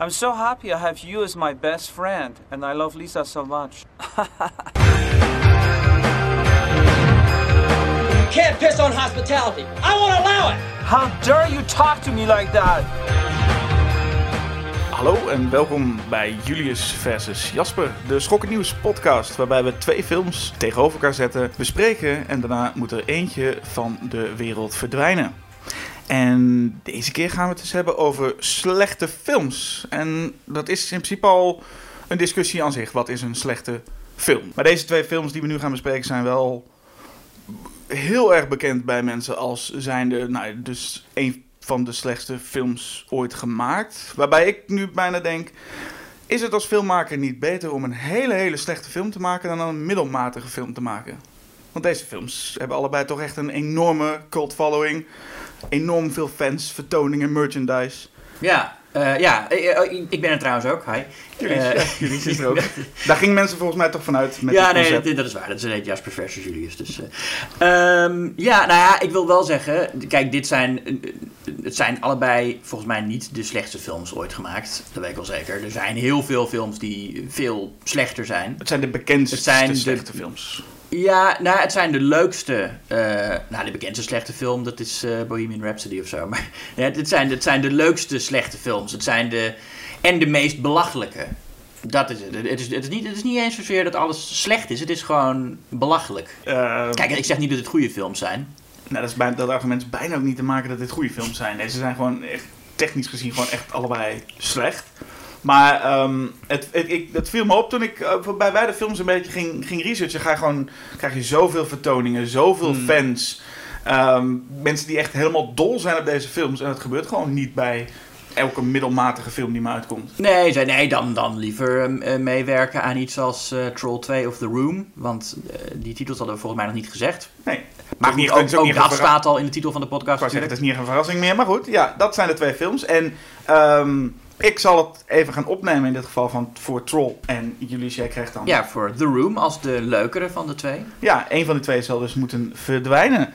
I'm so happy I have you as my best friend, and I love Lisa so much. You can't piss on hospitality. I won't allow it. How dare you talk to me like that? Hallo en welkom bij Julius versus Jasper, de Schokken Nieuws podcast, waarbij we twee films tegenover elkaar zetten, bespreken en daarna moet er eentje van de wereld verdwijnen. En deze keer gaan we het eens hebben over slechte films. En dat is in principe al een discussie aan zich. Wat is een slechte film? Maar deze twee films die we nu gaan bespreken zijn wel heel erg bekend bij mensen als zijnde, nou, dus een van de slechtste films ooit gemaakt. Waarbij ik nu bijna denk, is het als filmmaker niet beter om een hele, hele slechte film te maken dan een middelmatige film te maken? Want deze films hebben allebei toch echt een enorme cult following. Enorm veel fans, vertoningen, merchandise. Ja, eh, ja eh, eh, ik ben er trouwens ook. Hi. Jullie, ja, jullie is er ook. Daar gingen mensen volgens mij toch vanuit met ja, nee, dat, dat is waar. Dat is een Jasper versus Julius. Dus, eh. Ehm, ja, nou ja, ik wil wel zeggen... Kijk, dit zijn... het zijn allebei volgens mij niet de slechtste films ooit gemaakt. Dat weet ik wel zeker. Er zijn heel veel films die veel slechter zijn. Het zijn de bekendste Het zijn de- slechte films. Ja, nou, het zijn de leukste. eh, nou, de bekendste slechte film, dat is eh, Bohemian Rhapsody of zo. Maar ja, het, zijn, het zijn de leukste slechte films. Het zijn de. En de meest belachelijke. Dat is het. Het is, het, is niet, het is niet eens zozeer dat alles slecht is. Het is gewoon belachelijk. Eh, Kijk, ik zeg niet dat het goede films zijn. Nou, dat, is bijna, dat argument is bijna ook niet te maken dat dit goede films zijn. Nee, ze zijn gewoon echt, technisch gezien gewoon echt allebei slecht. Maar ehm, het, het, ik, het viel me op toen ik eh, bij beide films een beetje ging, ging researchen. Ga je gewoon, krijg je zoveel vertoningen, zoveel Hmm. fans. Ehm, mensen die echt helemaal dol zijn op deze films. En dat gebeurt gewoon niet bij elke middelmatige film die maar uitkomt. Nee, zei, nee dan, dan liever eh, meewerken aan iets als eh, Troll 2 of The Room. Want die titels hadden we volgens mij nog niet gezegd. Nee. Maar niet- goed, ook, ook dat staat al in de titel van de podcast. Ik zeggen, het is niet echt een verrassing meer. Maar goed, ja, dat zijn de twee films. En ehm, ik zal het even gaan opnemen in dit geval van, voor Troll. En jullie, jij krijgt dan... Ja, voor The Room als de leukere van de twee. Ja, een van de twee zal dus moeten verdwijnen.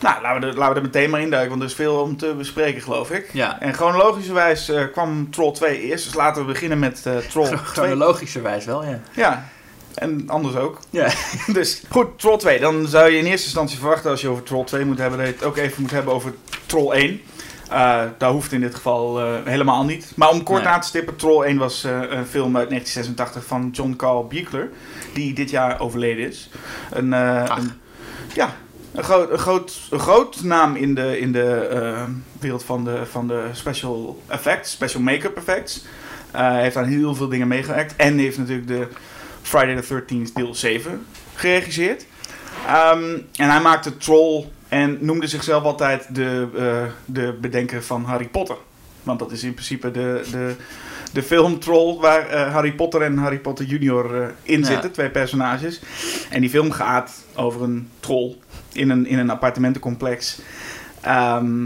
Nou, laten we, er, laten we er meteen maar induiken, want er is veel om te bespreken, geloof ik. Ja. En chronologischerwijs eh, kwam Troll 2 eerst. Dus laten we beginnen met eh, Troll 2. Chronologischerwijs wel, ja. Ja, en anders ook. Ja. Dus goed, Troll 2. Dan zou je in eerste instantie verwachten als je over Troll 2 moet hebben, dat je het ook even moet hebben over Troll 1. Eh dat hoeft in dit geval eh, helemaal niet. Maar om kort Nee. aan te stippen, Troll 1 was eh, een film uit 1986 van John Carl Buechler, die dit jaar overleden is. Een, een, ja, een groot, een, groot, een groot naam in de, in de wereld van de, van de special effects, special make-up effects. Hij heeft aan heel veel dingen meegewerkt en heeft natuurlijk de Friday the 13th deel 7 geregisseerd. Ehm, en hij maakte Troll en noemde zichzelf altijd de, eh, de bedenker van Harry Potter. Want dat is in principe de, de, de film Troll waar eh, Harry Potter en Harry Potter Junior eh, in Ja. zitten, twee personages. En die film gaat over een troll in een, in een appartementencomplex. Ehm,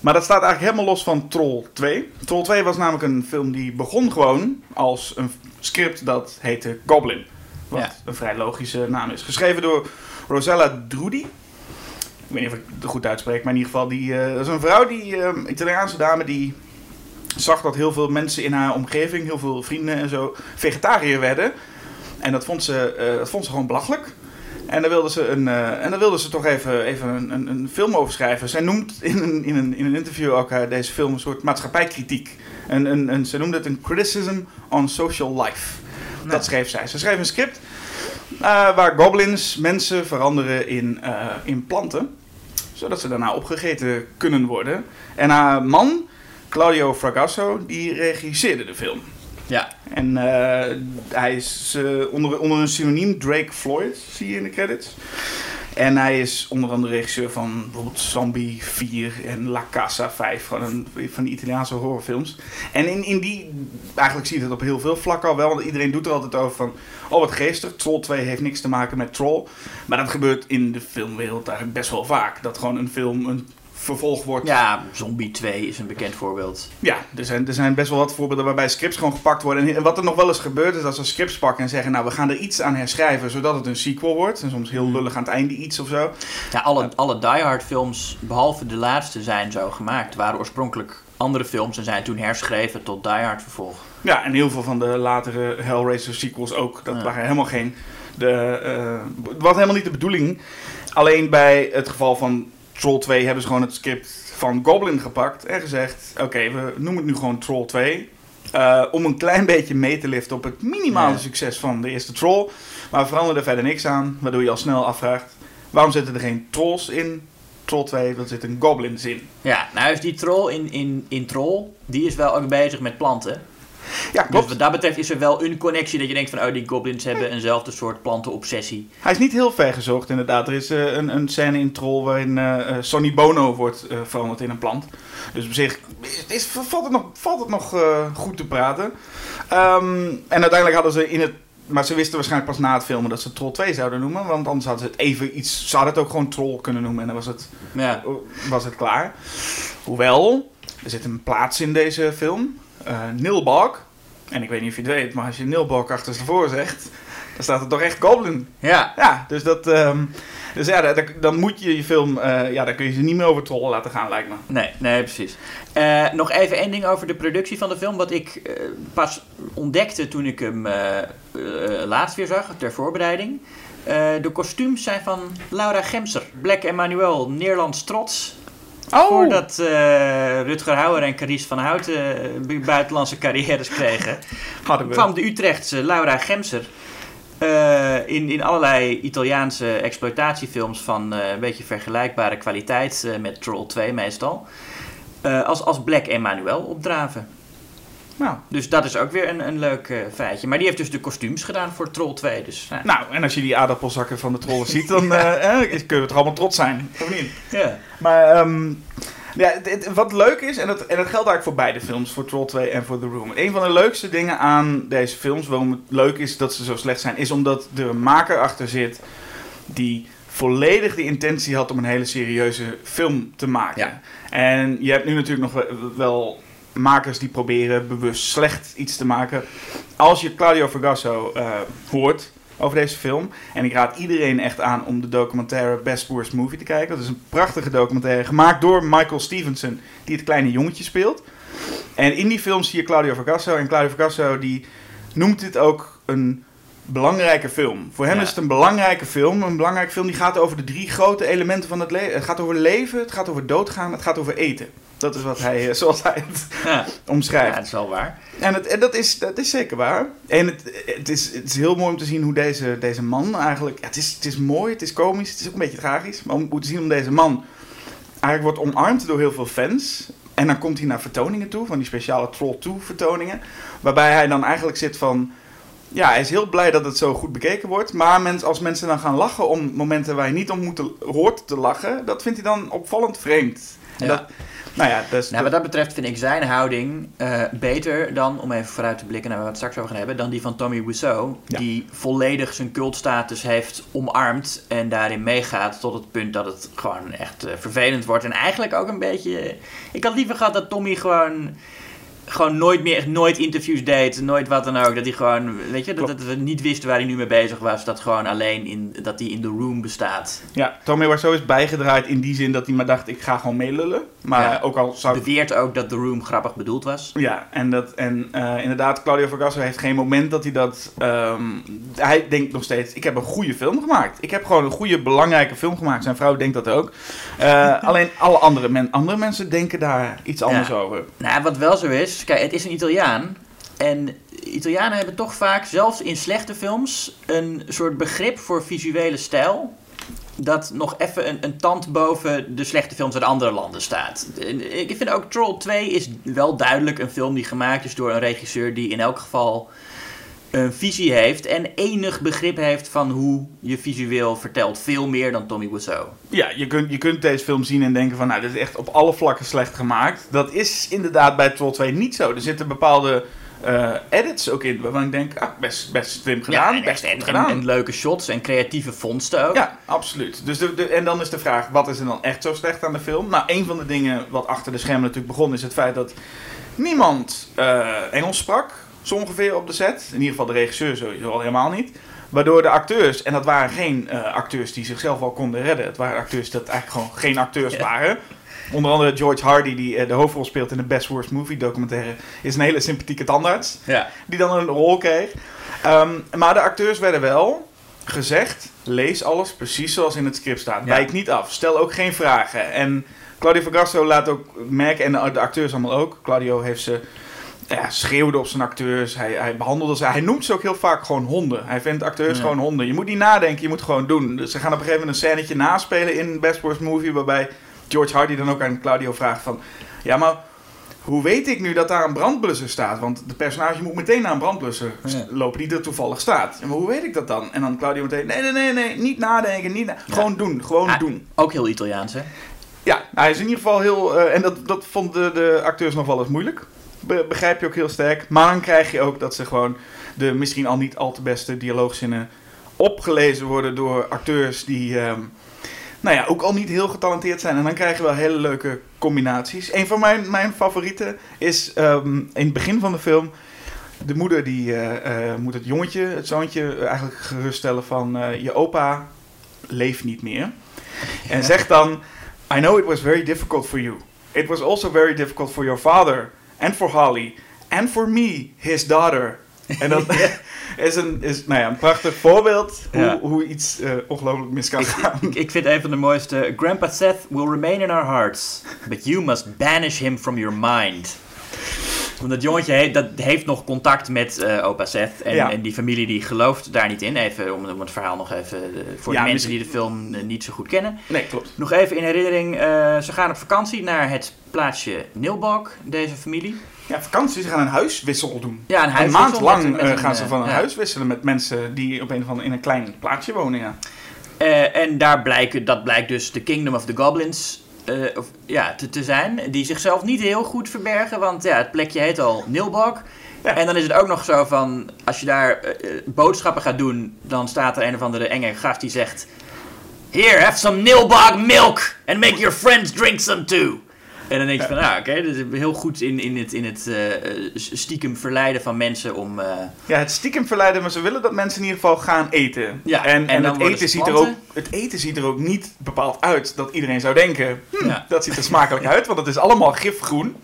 maar dat staat eigenlijk helemaal los van Troll 2. Troll 2 was namelijk een film die begon gewoon als een script dat heette Goblin. Wat Ja. een vrij logische naam is. Geschreven door Rosella Drudi. Ik weet niet of ik het goed uitspreek, maar in ieder geval, die, eh, dat is een vrouw, die eh, Italiaanse dame, die zag dat heel veel mensen in haar omgeving, heel veel vrienden en zo, vegetariër werden. En dat vond ze, eh, dat vond ze gewoon belachelijk. En daar wilde ze, een, eh, en daar wilde ze toch even, even een, een, een film over schrijven. Zij noemt in een, in een, in een interview ook deze film een soort maatschappijkritiek. En, een, een, ze noemde het een criticism on social life. Dat schreef zij. Ze schreef een script waar goblins mensen veranderen in, in planten. Zodat ze daarna opgegeten kunnen worden. En haar man, Claudio Fragasso, die regisseerde de film. Ja. En eh, hij is eh, onder, onder een synoniem Drake Floyd, zie je in de credits. En hij is onder andere regisseur van bijvoorbeeld Zombie 4 en La Casa 5, van, een, van die Italiaanse horrorfilms. En in, in die, eigenlijk zie je het op heel veel vlakken al wel, want iedereen doet er altijd over van, oh wat geestig, Troll 2 heeft niks te maken met Troll. Maar dat gebeurt in de filmwereld eigenlijk best wel vaak, dat gewoon een film een vervolg wordt. Ja, Zombie 2 is een bekend voorbeeld. Ja, er zijn, er zijn best wel wat voorbeelden waarbij scripts gewoon gepakt worden. En wat er nog wel eens gebeurt is dat ze scripts pakken en zeggen... nou, we gaan er iets aan herschrijven zodat het een sequel wordt. En soms heel lullig aan het einde iets of zo. Ja, alle, alle Die Hard films, behalve de laatste, zijn zo gemaakt. Waren oorspronkelijk andere films en zijn toen herschreven tot Die Hard vervolg. Ja, en heel veel van de latere Hellraiser sequels ook. Dat Ja. waren helemaal geen... De, eh, was helemaal niet de bedoeling. Alleen bij het geval van Troll 2 hebben ze gewoon het script van Goblin gepakt. En gezegd, oké, we noemen het nu gewoon Troll 2. eh, om een klein beetje mee te liften op het minimale Ja. succes van de eerste Troll. Maar we veranderen er verder niks aan. Waardoor je al snel afvraagt, waarom zitten er geen trolls in Troll 2? Er zitten goblins in. Ja, nou is die troll in, in, in Troll, die is wel ook bezig met planten. Ja, Dus klopt. wat dat betreft is er wel een connectie dat je denkt van, oh, die goblins hebben eenzelfde soort plantenobsessie. Hij is niet heel ver gezocht, inderdaad. Er is eh, een, een scène in Troll waarin eh, Sonny Bono wordt eh, veranderd in een plant. Dus op zich is, is- valt het nog, valt het nog goed te praten. Ehm, en uiteindelijk hadden ze in het... Maar ze wisten waarschijnlijk pas na het filmen dat ze Troll 2 zouden noemen. Want anders hadden ze het even iets... Ze hadden het ook gewoon Troll kunnen noemen en dan was het, Ja, was het klaar. Hoewel, er zit een plaats in deze film. Eh Nilbog. En ik weet niet of je het weet, maar als je Nilbog achterstevoren zegt... Dan staat er toch echt Goblin ja. ja, dus dat. ehm, dus ja, da- da- dan moet je je film. eh, ja, dan kun je ze niet meer over trollen laten gaan, lijkt me. Nee, nee, precies. Eh, nog even één ding over de productie van de film. Wat ik pas ontdekte toen ik hem laatst weer zag, ter voorbereiding. De kostuums zijn van Laura Gemser. Black Emmanuel, Nederlands trots. Oh, Voordat eh, Rutger Hauer en Carice van Houten eh, bu- buitenlandse carrières kregen, hadden we. kwam de Utrechtse Laura Gemser eh, in, in allerlei Italiaanse exploitatiefilms van een beetje vergelijkbare kwaliteit met Troll 2 meestal, als, als Black Emmanuel opdraven. Nou, Dus dat is ook weer een, een leuk eh, feitje. Maar die heeft dus de kostuums gedaan voor Troll 2. Dus, nou, nou, en als je die aardappelzakken van de trollen ziet, dan eh, eh, kunnen we toch allemaal trots zijn. Of niet? ja. Maar ehm, ja, wat leuk is, en dat, en dat geldt eigenlijk voor beide films, voor Troll 2 en voor The Room. Een van de leukste dingen aan deze films, waarom het leuk is dat ze zo slecht zijn, is omdat er een maker achter zit die volledig de intentie had om een hele serieuze film te maken. Ja. En je hebt nu natuurlijk nog wel, wel makers die proberen bewust slecht iets te maken. Als je Claudio Vergasso eh, hoort over deze film. En ik raad iedereen echt aan om de documentaire Best Worst Movie te kijken. Dat is een prachtige documentaire gemaakt door Michael Stevenson, die het kleine jongetje speelt. En in die film zie je Claudio Vergasso. En Claudio Vergasso die noemt dit ook een belangrijke film. Voor hem Ja. is het een belangrijke film. Een belangrijke film die gaat over de drie grote elementen van het leven. Het gaat over leven, het gaat over doodgaan, het gaat over eten. Dat is wat hij, eh, zoals hij het Ja. ja, omschrijft. dat is wel waar. En, het, en dat, is, dat is zeker waar. En het, het, is, het is heel mooi om te zien hoe deze, deze man eigenlijk... Ja, het, is, het is mooi, het is komisch, het is ook een beetje tragisch. Maar om, om te zien hoe deze man eigenlijk wordt omarmd door heel veel fans. En dan komt hij naar vertoningen toe, van die speciale Troll 2 vertoningen. Waarbij hij dan eigenlijk zit van... Ja, hij is heel blij dat het zo goed bekeken wordt. Maar mens, als mensen dan gaan lachen om momenten waar je niet om moet hoort te lachen... Dat vindt hij dan opvallend vreemd. En Ja. dat, nou ja, dus, Nou, wat dat betreft vind ik zijn houding eh, beter dan, om even vooruit te blikken naar waar we het straks over gaan hebben, dan die van Tommy Wiseau. Ja. Die volledig zijn cultstatus heeft omarmd en daarin meegaat tot het punt dat het gewoon echt eh, vervelend wordt. En eigenlijk ook een beetje... ik had liever gehad dat Tommy gewoon... Gewoon nooit meer, echt nooit interviews deed, nooit wat dan ook. Dat hij gewoon, weet je, dat, dat we niet wisten waar hij nu mee bezig was. Dat gewoon alleen in, dat hij in de room bestaat. Ja, Tommy Wiseau is bijgedraaid in die zin dat hij maar dacht, ik ga gewoon meelullen. Maar Ja. ook al zou. Beweert ook dat de room grappig bedoeld was. Ja, en, dat, en eh, inderdaad, Claudio Vergasso heeft geen moment dat hij dat... ehm, hij denkt nog steeds, ik heb een goede film gemaakt. Ik heb gewoon een goede, belangrijke film gemaakt. Zijn vrouw denkt dat ook. Eh, alleen alle andere, men, andere mensen denken daar iets anders Ja. over. Nou, wat wel zo is, kijk, het is een Italiaan. En Italianen hebben toch vaak, zelfs in slechte films, een soort begrip voor visuele stijl. Dat nog even een, een tand boven de slechte films uit andere landen staat. Ik vind ook Troll 2 is wel duidelijk een film die gemaakt is door een regisseur die in elk geval een visie heeft en enig begrip heeft van hoe je visueel vertelt. Veel meer dan Tommy Wiseau. Ja, je kunt, je kunt deze film zien en denken van, nou, dit is echt op alle vlakken slecht gemaakt. Dat is inderdaad bij Troll 2 niet zo. Er zitten bepaalde eh, edits ook in, waarvan ik denk, ah, best, best slim gedaan, en, best en, goed en- gedaan. en leuke shots en creatieve vondsten ook. Ja, absoluut. Dus de, de, en dan is de vraag, wat is er dan echt zo slecht aan de film? Nou, een van de dingen wat achter de schermen natuurlijk begon, is het feit dat niemand eh, Engels sprak, zo ongeveer op de set. In ieder geval de regisseur sowieso al helemaal niet. Waardoor de acteurs, en dat waren geen eh, acteurs die zichzelf al konden redden. Het waren acteurs dat eigenlijk gewoon geen acteurs Ja. waren. Onder andere George Hardy, die eh, de hoofdrol speelt in de Best Worst Movie documentaire, is een hele sympathieke tandarts. Ja. Die dan een rol kreeg. Ehm, maar de acteurs werden wel gezegd, lees alles precies zoals in het script staat. Ja. Wijk niet af, stel ook geen vragen. En Claudio Vergasso laat ook merken, en de acteurs allemaal ook. Claudio heeft ze ja, schreeuwde op zijn acteurs. Hij, hij behandelde ze. Hij noemt ze ook heel vaak gewoon honden. Hij vindt acteurs Ja. gewoon honden. Je moet niet nadenken, je moet gewoon doen. Dus ze gaan op een gegeven moment een scènetje naspelen in Best Worst Movie. Waarbij George Hardy dan ook aan Claudio vraagt van... Ja, maar hoe weet ik nu dat daar een brandblusser staat? Want de personage moet meteen naar een brandblusser Ja. lopen die er toevallig staat. Maar hoe weet ik dat dan? En dan Claudio meteen... Nee, nee, nee, nee. Niet nadenken. Niet na- Gewoon doen. Gewoon Ah, doen. Ook heel Italiaans, hè? Ja, hij is in ieder geval heel. eh, en dat, dat vonden de, de acteurs nog wel eens moeilijk. Be- begrijp je ook heel sterk. Maar dan krijg je ook dat ze gewoon de misschien al niet al te beste dialoogzinnen opgelezen worden door acteurs die. ehm, nou ja, ook al niet heel getalenteerd zijn. En dan krijg je wel hele leuke combinaties. Een van mijn, mijn favorieten is ehm, in het begin van de film. De moeder die eh, moet het jongetje, het zoontje, eigenlijk geruststellen van eh, je opa leeft niet meer. En zegt dan, I know it was very difficult for you. It was also very difficult for your father and for Holly and for me, his daughter. En dat is, een, is nou ja, een prachtig voorbeeld hoe, Ja. hoe iets eh, ongelooflijk mis kan gaan. Ik, ik vind een van de mooiste. Grandpa Seth will remain in our hearts, but you must banish him from your mind. Want dat jongetje he- dat heeft nog contact met eh, opa Seth. En, Ja. en die familie die gelooft daar niet in. Even om, om het verhaal nog even eh, voor Ja, de mensen misschien- die de film eh, niet zo goed kennen. Nee, klopt. Nog even in herinnering. ze gaan op vakantie naar het plaatsje Nilbog, deze familie. Ja, vakantie, ze gaan een huiswissel doen. Ja, een Een maand lang met een, gaan ze van een huis wisselen met mensen die op een of andere in een klein plaatsje wonen. Ja. En daar blijken, dat blijkt dus de Kingdom of the Goblins eh, of, ja, te, te zijn. Die zichzelf niet heel goed verbergen, want ja, het plekje heet al Nilbog. Ja. En dan is het ook nog zo van, als je daar eh, eh, boodschappen gaat doen, dan staat er een of andere enge gast die zegt... Here, have some Nilbog milk and make your friends drink some too. En dan denk je van, ah, oké, dus heel goed in, in het, in het eh, stiekem verleiden van mensen om... eh, Ja, het stiekem verleiden, maar ze willen dat mensen in ieder geval gaan eten. Ja, en, en het, eten ziet er ook, het eten ziet er ook niet bepaald uit dat iedereen zou denken... hm, Ja. dat ziet er smakelijk uit, want het is allemaal gifgroen.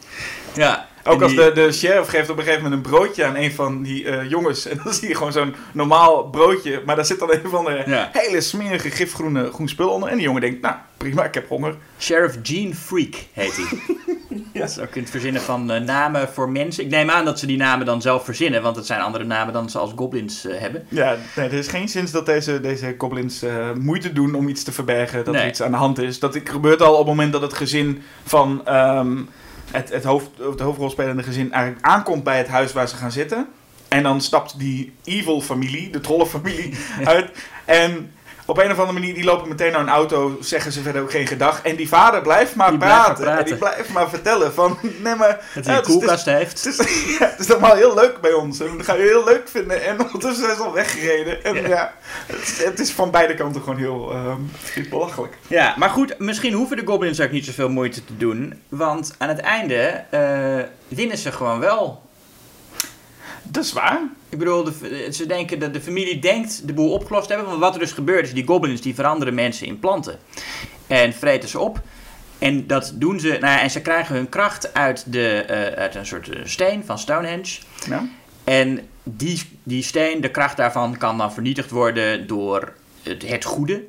ja, Ook als de, de sheriff geeft op een gegeven moment een broodje aan een van die eh, jongens. En dan zie je gewoon zo'n normaal broodje. Maar daar zit dan een van de Ja. hele smerige gifgroene groen spul onder. En die jongen denkt, nou prima, ik heb honger. Sheriff Gene Freak heet hij. Dat is ook in het verzinnen van eh, namen voor mensen. Ik neem aan dat ze die namen dan zelf verzinnen, want het zijn andere namen dan ze als goblins eh, hebben. Ja, nee, er is geen zin dat deze, deze goblins moeite doen om iets te verbergen. Dat er iets aan de hand is. Dat gebeurt al op het moment dat het gezin van ehm, het, het, hoofd, het hoofdrolspelende gezin eigenlijk aankomt bij het huis waar ze gaan zitten. En dan stapt die evil familie, de trollenfamilie, uit. En op een of andere manier, die lopen meteen naar een auto, zeggen ze verder ook geen gedag. En die vader blijft maar, Die blijft maar praten, En die blijft maar vertellen van, nee maar... Dat hij een het is- koelkast heeft. het is, ja, het is allemaal heel leuk bij ons. En dat ga je heel leuk vinden. En ondertussen is ze al weggereden. En Ja. ja, het, is- het is van beide kanten gewoon heel, ehm, belachelijk. Ja, maar goed, misschien hoeven de goblins ook niet zoveel moeite te doen. Want aan het einde eh, winnen ze gewoon wel. Dat is waar. Ik bedoel, de, ze denken dat de familie denkt de boel opgelost te hebben. Want wat er dus gebeurt is, die goblins die veranderen mensen in planten. En vreten ze op. En dat doen ze, nou ja, en ze krijgen hun kracht uit, de, eh, uit een soort eh, steen van Stonehenge. Ja. En die, die steen, de kracht daarvan kan dan vernietigd worden door het, het goede.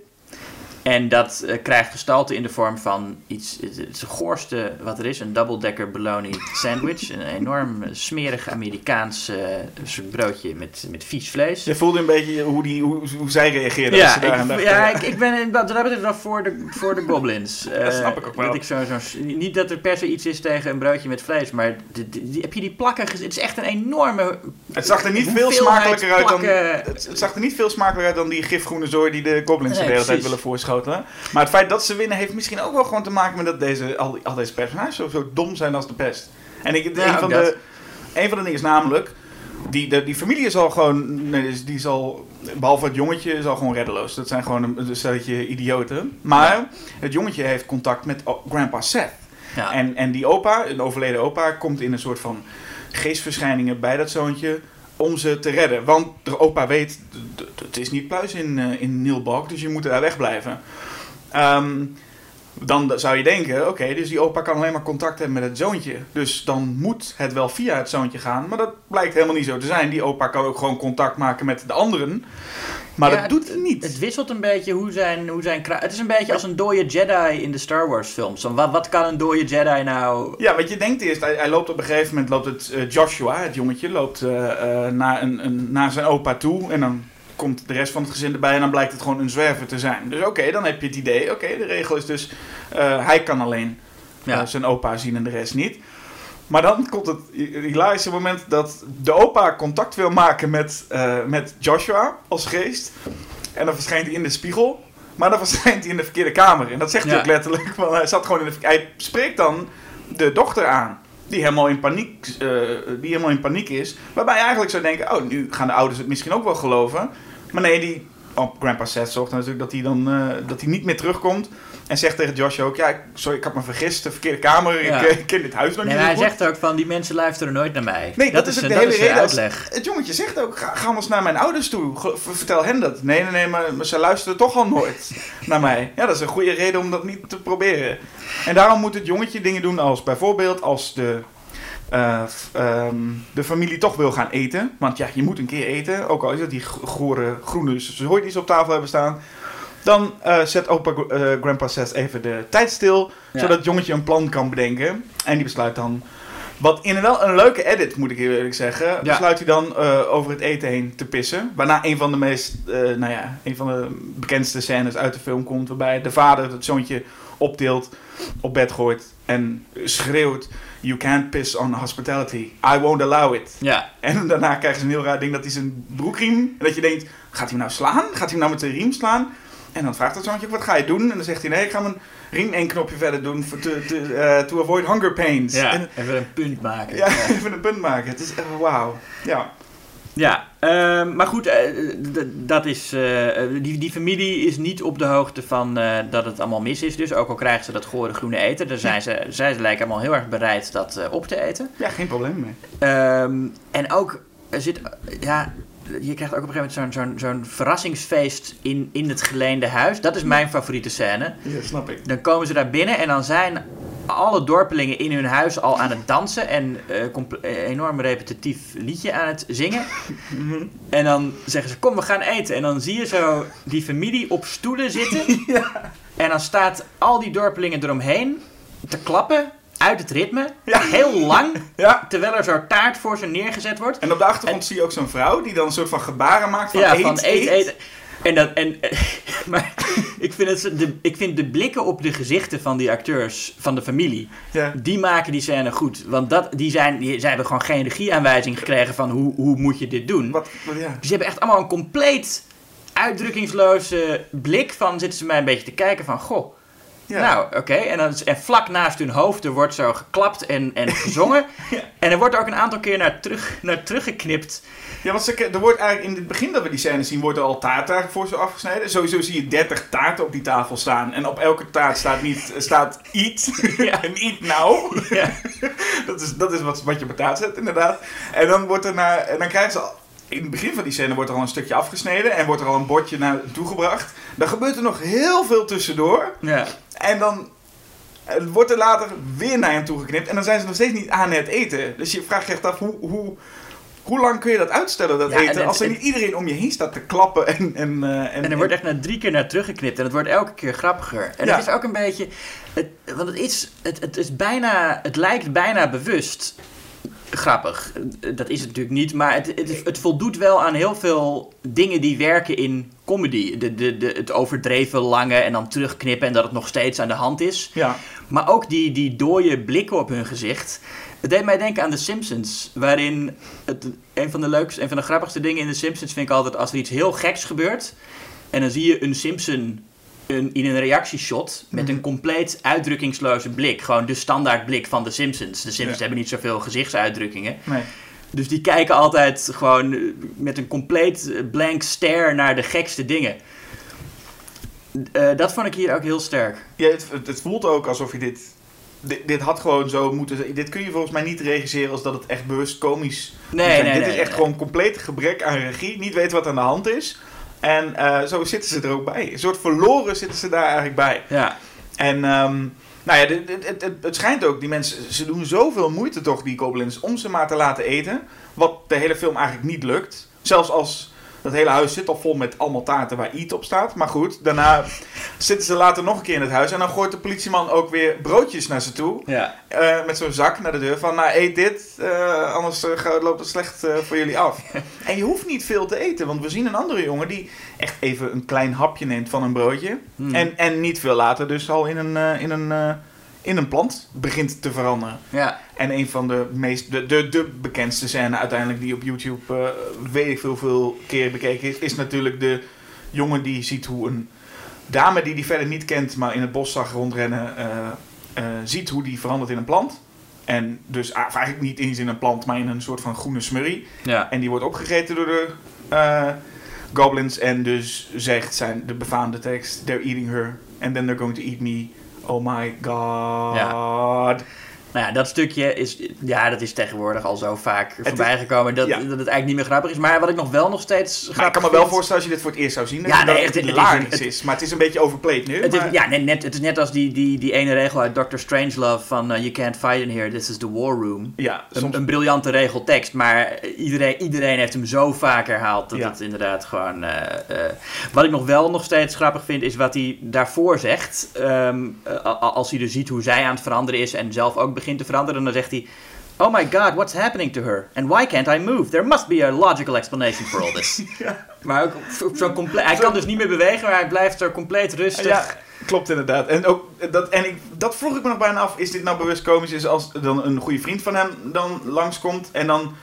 En dat eh, krijgt gestalte in de vorm van iets, het, het goorste wat er is, een double-decker bologna sandwich. Een enorm eh, smerig Amerikaans eh, soort broodje met, met vies vlees. Je voelde een beetje hoe, die, hoe, hoe zij reageerden als Ja, ze daar aan dachten. ja ik, ik ben dat betreft wel voor de, voor de goblins. Eh, snap ik ook wel. Dat ik zo, zo, niet dat er per se iets is tegen een broodje met vlees, maar die- heb je die plakken gezien? Het is echt een enorme... Het zag er niet veel smakelijker uit dan, het, het zag er niet veel smakelijker uit dan die gifgroene zooi die de goblins Nee, de hele tijd willen voorschotelen. Maar het feit dat ze winnen heeft misschien ook wel gewoon te maken met dat deze, al, al deze personages zo, zo dom zijn als de pest. En ik, Ja, een, van de, een van de dingen is namelijk, die, de, die familie is al gewoon, nee, die is- die is al, behalve het jongetje, is al gewoon reddeloos. Dat zijn gewoon een, een stelletje idioten. Maar het jongetje heeft contact met oh, grandpa Seth. Ja. En, en die opa, een overleden opa, komt in een soort van geestverschijningen bij dat zoontje om ze te redden. Want de opa weet, het is niet pluis in, eh in Nilbog, dus je moet daar wegblijven. Ehm, Dan zou je denken, oké, dus die opa kan alleen maar contact hebben met het zoontje. Dus dan moet het wel via het zoontje gaan. Maar dat blijkt helemaal niet zo te zijn. Die opa kan ook gewoon contact maken met de anderen. Maar Ja, dat doet hij niet. Het wisselt een beetje hoe zijn, hoe zijn Het is een beetje als een dode Jedi in de Star Wars films. Wat, wat kan een dode Jedi nou... Ja, wat je denkt eerst, hij, hij loopt op een gegeven moment, loopt het eh, Joshua, het jongetje, loopt eh, eh, naar, een, een, naar zijn opa toe. En dan komt de rest van het gezin erbij en dan blijkt het gewoon een zwerver te zijn. Dus oké, dan heb je het idee, oké, de regel is dus, hij kan alleen Ja. zijn opa zien en de rest niet. Maar dan komt het hilarische moment dat de opa contact wil maken met, eh, met Joshua als geest. En dan verschijnt hij in de spiegel. Maar dan verschijnt hij in de verkeerde kamer. En dat zegt hij Ja. ook letterlijk. Want hij zat gewoon in de Hij spreekt dan de dochter aan. Die helemaal in paniek, eh, die helemaal in paniek is. Waarbij je eigenlijk zou denken: oh, nu gaan de ouders het misschien ook wel geloven. Maar nee, die. Oh, Grandpa Seth zorgt natuurlijk dat hij dan eh, dat hij niet meer terugkomt. En zegt tegen Joshua ook: Ja, sorry, ik had me vergist. De verkeerde kamer. Ja. Ik, eh, ik ken dit huis nog Nee, niet. maar zo hij goed. zegt ook van, die mensen luisteren nooit naar mij. Nee, dat, is ook een- de hele is reden. uitleg. Het jongetje zegt ook, ga, ga eens naar mijn ouders toe. Vertel hen dat. Nee, nee, nee, maar, maar ze luisteren toch al nooit naar mij. Ja, dat is een goede reden om dat niet te proberen. En daarom moet het jongetje dingen doen als bijvoorbeeld als de, eh, ehm, de familie toch wil gaan eten. Want ja, je moet een keer eten. Ook al is het die gore, groene zooi die ze op tafel hebben staan. Dan eh, zet opa eh, Grandpa Seth even de tijd stil. Ja. Zodat het jongetje een plan kan bedenken. En die besluit dan wat in wel een leuke edit, moet ik eerlijk zeggen, besluit hij dan eh, over het eten heen te pissen. Waarna een van de meest, nou ja, een van de bekendste scènes uit de film komt. Waarbij de vader het zoontje optilt, op bed gooit en schreeuwt: You can't piss on hospitality. I won't allow it. Ja, En daarna krijgen ze een heel raar ding dat hij zijn broekriem. En dat je denkt: gaat hij hem nou slaan? Gaat hij hem nou met zijn riem slaan? En dan vraagt het zoontje: wat ga je doen? En dan zegt hij: nee, ik ga mijn riem één knopje verder doen voor to, to, eh, to avoid hunger pains. ja. En, even een punt maken. ja, even een punt maken. Het is echt wauw. Ja. Ja, ehm, maar goed, eh, dat is, eh, die, die familie is niet op de hoogte van dat het allemaal mis is. Dus ook al krijgen ze dat gore groene eten, dan zijn ze, zij ze lijken allemaal heel erg bereid dat op te eten. ja, geen probleem mee. Ehm, en ook, er zit, ja, je krijgt ook op een gegeven moment zo'n zo'n zo'n verrassingsfeest in, in het geleende huis. Dat is mijn favoriete scène. Ja, snap ik. Dan komen ze daar binnen en dan zijn alle dorpelingen in hun huis al aan het dansen en eh, enorm repetitief liedje aan het zingen. En dan zeggen ze, kom we gaan eten. En dan zie je zo die familie op stoelen zitten. En dan staat al die dorpelingen eromheen te klappen uit het ritme. Ja. Heel lang, Ja. terwijl er zo taart voor ze neergezet wordt. En op de achtergrond zie je ook zo'n vrouw die dan een soort van gebaren maakt van ja, eet, van eet, eet. eet. En dat, en, maar ik vind, het, de, ik vind de blikken op de gezichten van die acteurs van de familie, Ja. die maken die scène goed. Want dat, die zijn, die, zij hebben gewoon geen regieaanwijzing gekregen van hoe, hoe moet je dit doen. Wat, wat- ja. Dus ze hebben echt allemaal een compleet uitdrukkingsloze blik van zitten ze mij een beetje te kijken van goh. Ja. Nou, oké. En, dan- en vlak naast hun hoofd er wordt zo geklapt en, en gezongen. Ja. En er wordt ook een aantal keer naar, terug, naar teruggeknipt. Ja, want ze, er wordt eigenlijk in het begin dat we die scène zien, wordt er al taart eigenlijk voor ze afgesneden. Sowieso zie je 30 taarten op die tafel staan. En op elke taart staat, niet, staat eat. Ja. en eat now. Ja. dat is, dat is wat, wat je op taart zet, inderdaad. En dan, wordt er naar, en dan krijgen ze al, in het begin van die scène wordt er al een stukje afgesneden. En wordt er al een bordje naartoe gebracht. Dan gebeurt er nog heel veel tussendoor. Ja. En dan eh, wordt er later weer naar hem toegeknipt. En dan zijn ze nog steeds niet aan het eten. Dus je vraagt je echt af, hoe, hoe, hoe lang kun je dat uitstellen, dat Ja, eten? als er en- niet iedereen om je heen staat te klappen. En, en, eh, en, En er wordt echt naar drie keer naar teruggeknipt. En het wordt elke keer grappiger. En Ja. het is ook een beetje... Het, want het is, het, het is bijna... Het lijkt bijna bewust grappig. Dat is het natuurlijk niet. Maar het, het, het voldoet wel aan heel veel dingen die werken in comedy. De, de, de, het overdreven lange en dan terugknippen en dat het nog steeds aan de hand is. Ja, Maar ook die, die dode blikken op hun gezicht. Het deed mij denken aan The Simpsons. Waarin het, een van de leukste, een van de grappigste dingen in The Simpsons vind ik altijd als er iets heel geks gebeurt. En dan zie je een Simpson een, in een reactieshot met een compleet uitdrukkingsloze blik. Gewoon de standaard blik van The Simpsons. De Simpsons Ja. hebben niet zoveel gezichtsuitdrukkingen. nee. Dus die kijken altijd gewoon eh, met een compleet eh, blank stare naar de gekste dingen. Eh, dat vond ik hier ook heel sterk. Ja, het, het, voelt ook alsof je dit, dit... Dit had gewoon zo moeten zijn. Dit kun je volgens mij niet regisseren als dat het echt bewust komisch Nee, nee, Dit nee, is echt nee. gewoon compleet gebrek aan regie. Niet weten wat aan de hand is. En eh, zo zitten ze er ook bij. Een soort verloren zitten ze daar eigenlijk bij. Ja. En ehm, nou ja, dit- dit- het, het, het schijnt ook, die mensen, ze doen zoveel moeite toch, die goblins, om ze maar te laten eten. Wat de hele film eigenlijk niet lukt. Zelfs als dat hele huis zit al vol met allemaal taarten waar eat op staat. Maar goed, daarna zitten ze later nog een keer in het huis. En dan gooit de politieman ook weer broodjes naar ze toe. Ja. eh, met zo'n zak naar de deur van, nou eet dit, eh, anders eh, gaat- loopt het slecht voor jullie af. en je hoeft niet veel te eten, want we zien een andere jongen die echt even een klein hapje neemt van een broodje. Hmm. En, en niet veel later dus al in een, in, een, in een plant begint te veranderen. Ja. En een van de meest, de, de, de bekendste scènes uiteindelijk die op YouTube eh, weet ik veel, veel keer bekeken is, is natuurlijk de jongen die ziet hoe een dame die die verder niet kent, maar in het bos zag rondrennen, eh, eh, ziet hoe die verandert in een plant. En dus ah, eigenlijk niet eens in een plant, maar in een soort van groene smurrie. Ja. En die wordt opgegeten door de goblins. En dus zegt zijn de befaamde tekst: They're eating her. And then they're going to eat me. Oh my god. Nou ja, dat stukje is, ja, dat is tegenwoordig al zo vaak voorbij gekomen dat, ja. dat het eigenlijk niet meer grappig is. Maar wat ik nog wel nog steeds grappig Maar ik kan me wel vind- voorstellen als je dit voor het eerst zou zien. Dat Ja, het nee, het- het hilarisch een- het- is. Maar het is een beetje overplayed nu. Het is, ja, net, net, het is net als die, die, die ene regel uit Dr. Strangelove van uh, You can't fight in here, this is the war room. ja, Een, soms, een briljante regeltekst, maar iedereen, iedereen heeft hem zo vaak herhaald dat Ja. het inderdaad gewoon... eh, eh, wat ik nog wel nog steeds grappig vind, is wat hij daarvoor zegt. Ehm, eh, als hij dus ziet hoe zij aan het veranderen is en zelf ook begint te veranderen, dan zegt hij... Oh my god, what's happening to her? And why can't I move? There must be a logical explanation for all this. Maar ook zo'n compleet... Hij kan dus niet meer bewegen, maar hij blijft er compleet rustig. Ja, klopt inderdaad. En, ook, dat, en ik, dat vroeg ik me nog bijna af. Is dit nou bewust komisch? Is als dan een goede vriend van hem dan langskomt en dan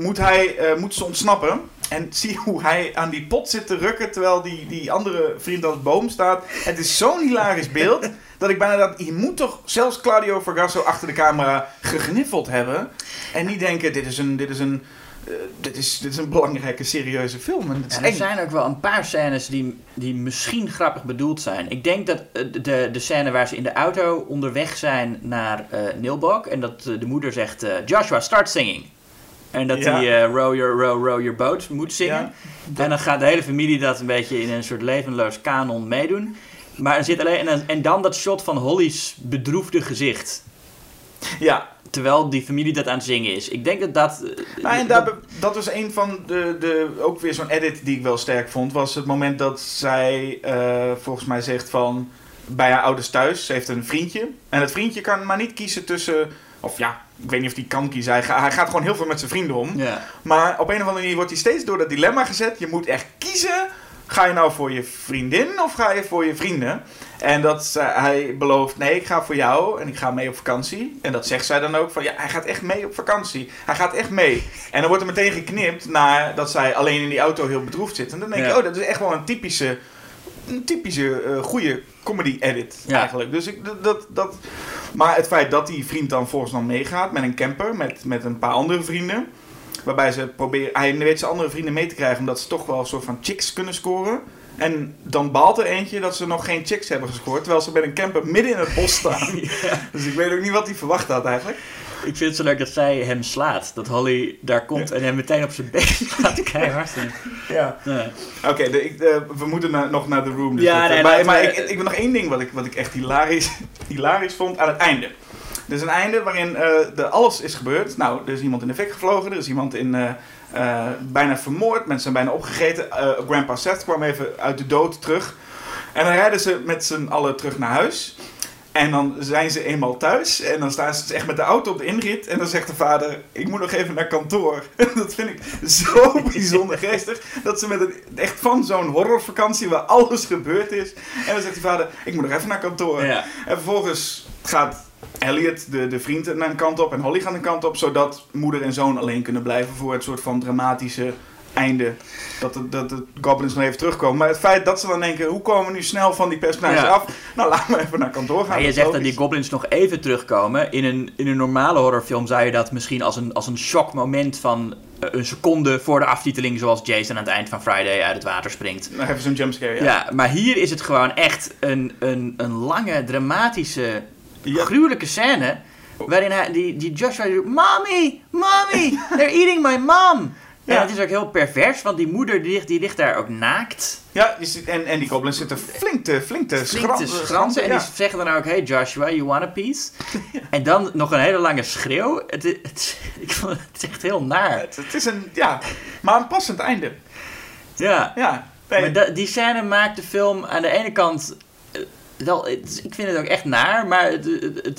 moet hij eh, moet ze ontsnappen. En zie hoe hij aan die pot zit te rukken terwijl die, die andere vriend aan het boom staat. Het is zo'n hilarisch beeld dat ik bijna dacht, je moet toch zelfs Claudio Vergasso achter de camera gegniffeld hebben. En niet denken, dit is een, dit is een, eh, dit is, dit is een belangrijke, serieuze film. En er eng. zijn ook wel een paar scènes die, die misschien grappig bedoeld zijn. Ik denk dat eh, de, de scène waar ze in de auto onderweg zijn naar eh Nilbog. En dat de moeder zegt, Joshua, start singing. En dat Ja. hij eh, row, your, row, row your boat moet zingen. En dan gaat de hele familie dat een beetje in een soort levenloos kanon meedoen. Maar er zit alleen, en, dan- en dan dat shot van Holly's bedroefde gezicht. Ja, Terwijl die familie dat aan het zingen is. Ik denk dat dat... eh, Nou, en daar, be- dat was een van de, de. Ook weer zo'n edit die ik wel sterk vond. Was het moment dat zij eh, volgens mij zegt van. Bij haar ouders thuis. Ze heeft een vriendje. En het vriendje kan maar niet kiezen tussen. Of ja, ik weet niet of hij kan kiezen. Hij, ga- hij gaat gewoon heel veel met zijn vrienden om. Maar op een of andere manier wordt hij steeds door dat dilemma gezet. Je moet echt kiezen. Ga je nou voor je vriendin of ga je voor je vrienden? En dat hij belooft, nee, ik ga voor jou en ik ga mee op vakantie. En dat zegt zij dan ook van, ja, hij gaat echt mee op vakantie. Hij gaat echt mee. En dan wordt er meteen geknipt naar dat zij alleen in die auto heel bedroefd zit. En dan denk Ja. je, oh, dat is echt wel een typische, een typische eh, goede comedy edit Ja. eigenlijk. Dus ik, dat, dat, maar het feit dat die vriend dan volgens dan meegaat met een camper, met, met een paar andere vrienden. Waarbij ze proberen, hij weet zijn andere vrienden mee te krijgen, omdat ze toch wel een soort van chicks kunnen scoren. En dan baalt er eentje dat ze nog geen chicks hebben gescoord, terwijl ze met een camper midden in het bos staan. Dus ik weet ook niet wat hij verwacht had eigenlijk. Ik vind het zo leuk dat zij hem slaat. Dat Holly daar komt en hem meteen op zijn bek slaat. Keihard. Ja. Ja. Oké, de- ik, eh, we moeten nog naar de room. Dus Ja, dat, eh, nee, maar maar we- ik, ik wil nog één ding wat ik, wat ik echt hilarisch, hilarisch vond aan het einde. Er is een einde waarin eh, de, alles is gebeurd. Nou, er is iemand in de fik gevlogen, er is iemand in, eh, eh, bijna vermoord, mensen zijn bijna opgegeten. Eh, Grandpa Seth kwam even uit de dood terug. En dan rijden ze met z'n allen terug naar huis. En dan zijn ze eenmaal thuis en dan staan ze dus echt met de auto op de inrit. En dan zegt de vader, ik moet nog even naar kantoor. dat vind ik zo bijzonder geestig. Dat ze met een, echt van zo'n horrorvakantie waar alles gebeurd is. En dan zegt die vader, ik moet nog even naar kantoor. Ja. En vervolgens gaat Elliot, de, de vriend, naar een kant op en Holly gaat een kant op. Zodat moeder en zoon alleen kunnen blijven voor het soort van dramatische einde. Dat de, dat de goblins nog even terugkomen. Maar het feit dat ze dan denken, hoe komen we nu snel van die personages Ja. af? Nou, laat me even naar kantoor gaan. Maar je zegt dat die goblins nog even terugkomen. In een, in een normale horrorfilm zou je dat misschien als een, als een shockmoment van eh, een seconde voor de aftiteling, zoals Jason aan het eind van Friday uit het water springt. Nog even zo'n jumpscare, ja. Ja, maar hier is het gewoon echt een, een, een lange, dramatische, Ja. gruwelijke scène. Waarin hij, die, die Joshua doet, Mommy, Mommy, they're eating my mom. En Ja. het is ook heel pervers, want die moeder die ligt, die ligt daar ook naakt. Ja, en, en die goblins zitten flink te, flink te, Flink te schransen. En ja. die zeggen dan ook, hey Joshua, you want a piece? En dan nog een hele lange schreeuw. Het, is- het, ik vond, het echt heel naar. Het, het is een, ja, maar een passend einde. Ja. Ja, nee, Maar da- die scène maakt de film aan de ene kant... eh, wel, ik vind het ook echt naar, maar het,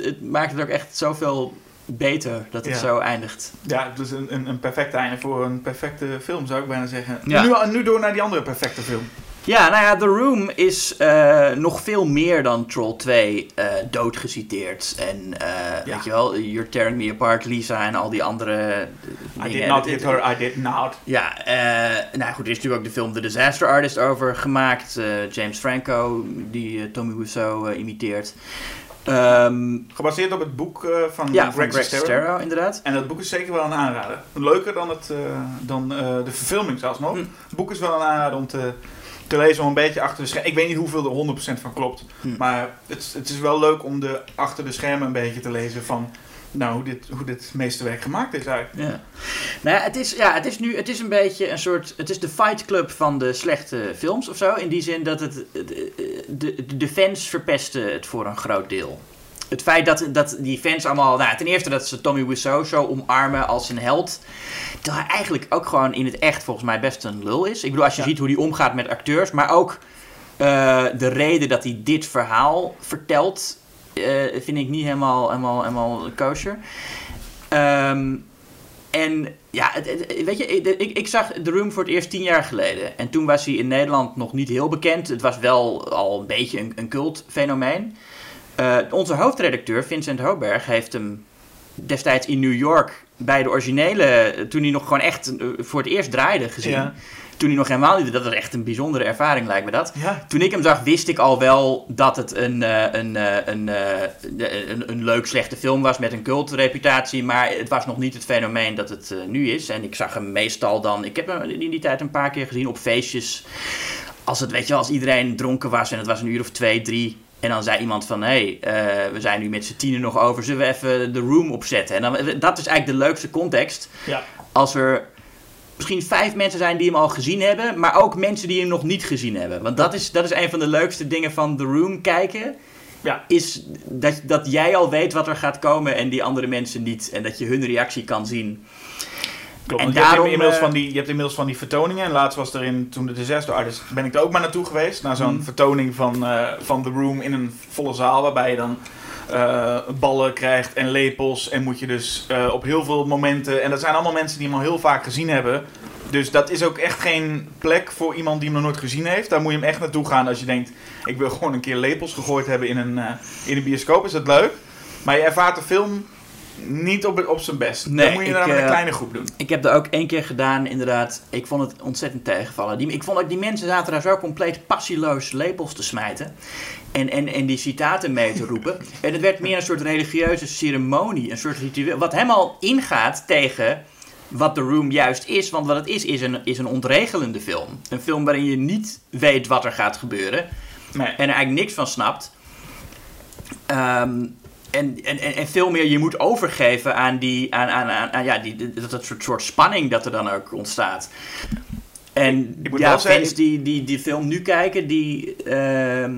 het maakt het ook echt zoveel beter dat het Ja. zo eindigt. ja, het is een, een, een perfect einde voor een perfecte film, zou ik bijna zeggen. Ja. Nu, nu door naar die andere perfecte film. Ja, nou ja, The Room is eh, nog veel meer dan Troll 2 eh doodgeciteerd. En eh, Ja. weet je wel, You're Tearing Me Apart, Lisa en al die andere dingen. I did not hit her, I did not. Ja, nou goed, er is natuurlijk ook de film The Disaster Artist over gemaakt. James Franco, die Tommy Wiseau imiteert. Ehm, Gebaseerd op het boek eh, van ja, van Greg Sestero. Sestero, inderdaad. En dat boek is zeker wel een aanrader. Leuker dan, het, eh, dan eh, de verfilming zelfs nog. Hm. Het boek is wel een aanrader om te, te lezen, om een beetje achter de schermen. Ik weet niet hoeveel er 100% van klopt. Hm. Maar het, het is wel leuk om de, achter de schermen een beetje te lezen van nou, hoe, dit, hoe dit meeste werk gemaakt is eigenlijk. Ja. Nou ja, het is, ja, het is nu, het is een beetje een soort, het is de fight club van de slechte films of zo. In die zin dat het, de, de, de fans verpesten het voor een groot deel. Het feit dat, dat die fans allemaal, nou ten eerste dat ze Tommy Wiseau zo omarmen als een held. Terwijl hij eigenlijk ook gewoon in het echt volgens mij best een lul is. Ik bedoel, als je Ja. ziet hoe hij omgaat met acteurs, maar ook eh, de reden dat hij dit verhaal vertelt, eh, vind ik niet helemaal, helemaal, helemaal kosher. Ehm, en ja, weet je, ik, ik, zag The Room voor het eerst tien jaar geleden. En toen was hij in Nederland nog niet heel bekend. Het was wel al een beetje een, een cultfenomeen. Eh, onze hoofdredacteur, Vincent Hoberg, heeft hem destijds in New York bij de originele, toen hij nog gewoon echt eh, voor het eerst draaide, gezien. Ja. Toen hij nog helemaal niet, dat was echt een bijzondere ervaring lijkt me dat. Ja, Toen ik hem zag, wist ik al wel dat het een, eh, een, eh, een, een, een leuk, slechte film was met een cultreputatie. Maar het was nog niet het fenomeen dat het nu is. En ik zag hem meestal dan. Ik heb hem in die tijd een paar keer gezien op feestjes. Als het, weet je, als iedereen dronken was en het was een uur of twee, drie. En dan zei iemand van, hé, hey, eh, we zijn nu met z'n tienen nog over, zullen we even de room opzetten? En dan, dat is eigenlijk de leukste context. ja. Als er misschien vijf mensen zijn die hem al gezien hebben, maar ook mensen die hem nog niet gezien hebben. Want dat is, dat is een van de leukste dingen van The Room kijken. Ja. Is dat, dat jij al weet wat er gaat komen en die andere mensen niet. En dat je hun reactie kan zien. Klopt. En je, hebt inmiddels eh, van die, je hebt inmiddels van die vertoningen. En laatst was er in, toen de Disaster Artist, ben ik er ook maar naartoe geweest. Naar zo'n Mhm. vertoning van, eh, van The Room in een volle zaal. Waarbij je dan eh, ballen krijgt en lepels. En moet je dus op heel veel momenten... En dat zijn allemaal mensen die hem al heel vaak gezien hebben. Dus dat is ook echt geen plek voor iemand die hem nog nooit gezien heeft. Daar moet je hem echt naartoe gaan als je denkt... Ik wil gewoon een keer lepels gegooid hebben in een, in een bioscoop. Is dat leuk? Maar je ervaart de film niet op, op zijn best. Nee, dan moet je ik, dan met een eh, kleine groep doen. Ik heb dat ook één keer gedaan, inderdaad. Ik vond het ontzettend tegenvallen. Die, ik vond ook die mensen zaten daar zo compleet passieloos lepels te smijten. En, en, en die citaten mee te roepen. En het werd meer een soort religieuze ceremonie. Een soort ritueel. Wat helemaal ingaat tegen wat The Room juist is. Want wat het is, is een, is een ontregelende film. Een film waarin je niet weet wat er gaat gebeuren. Nee. En er eigenlijk niks van snapt. Ehm, en, en, en, en veel meer je moet overgeven aan, die, aan, aan, aan, aan ja, die, dat, dat soort, soort spanning dat er dan ook ontstaat. En ik moet ja, wel zeggen- fans die, die die film nu kijken, die, ehm,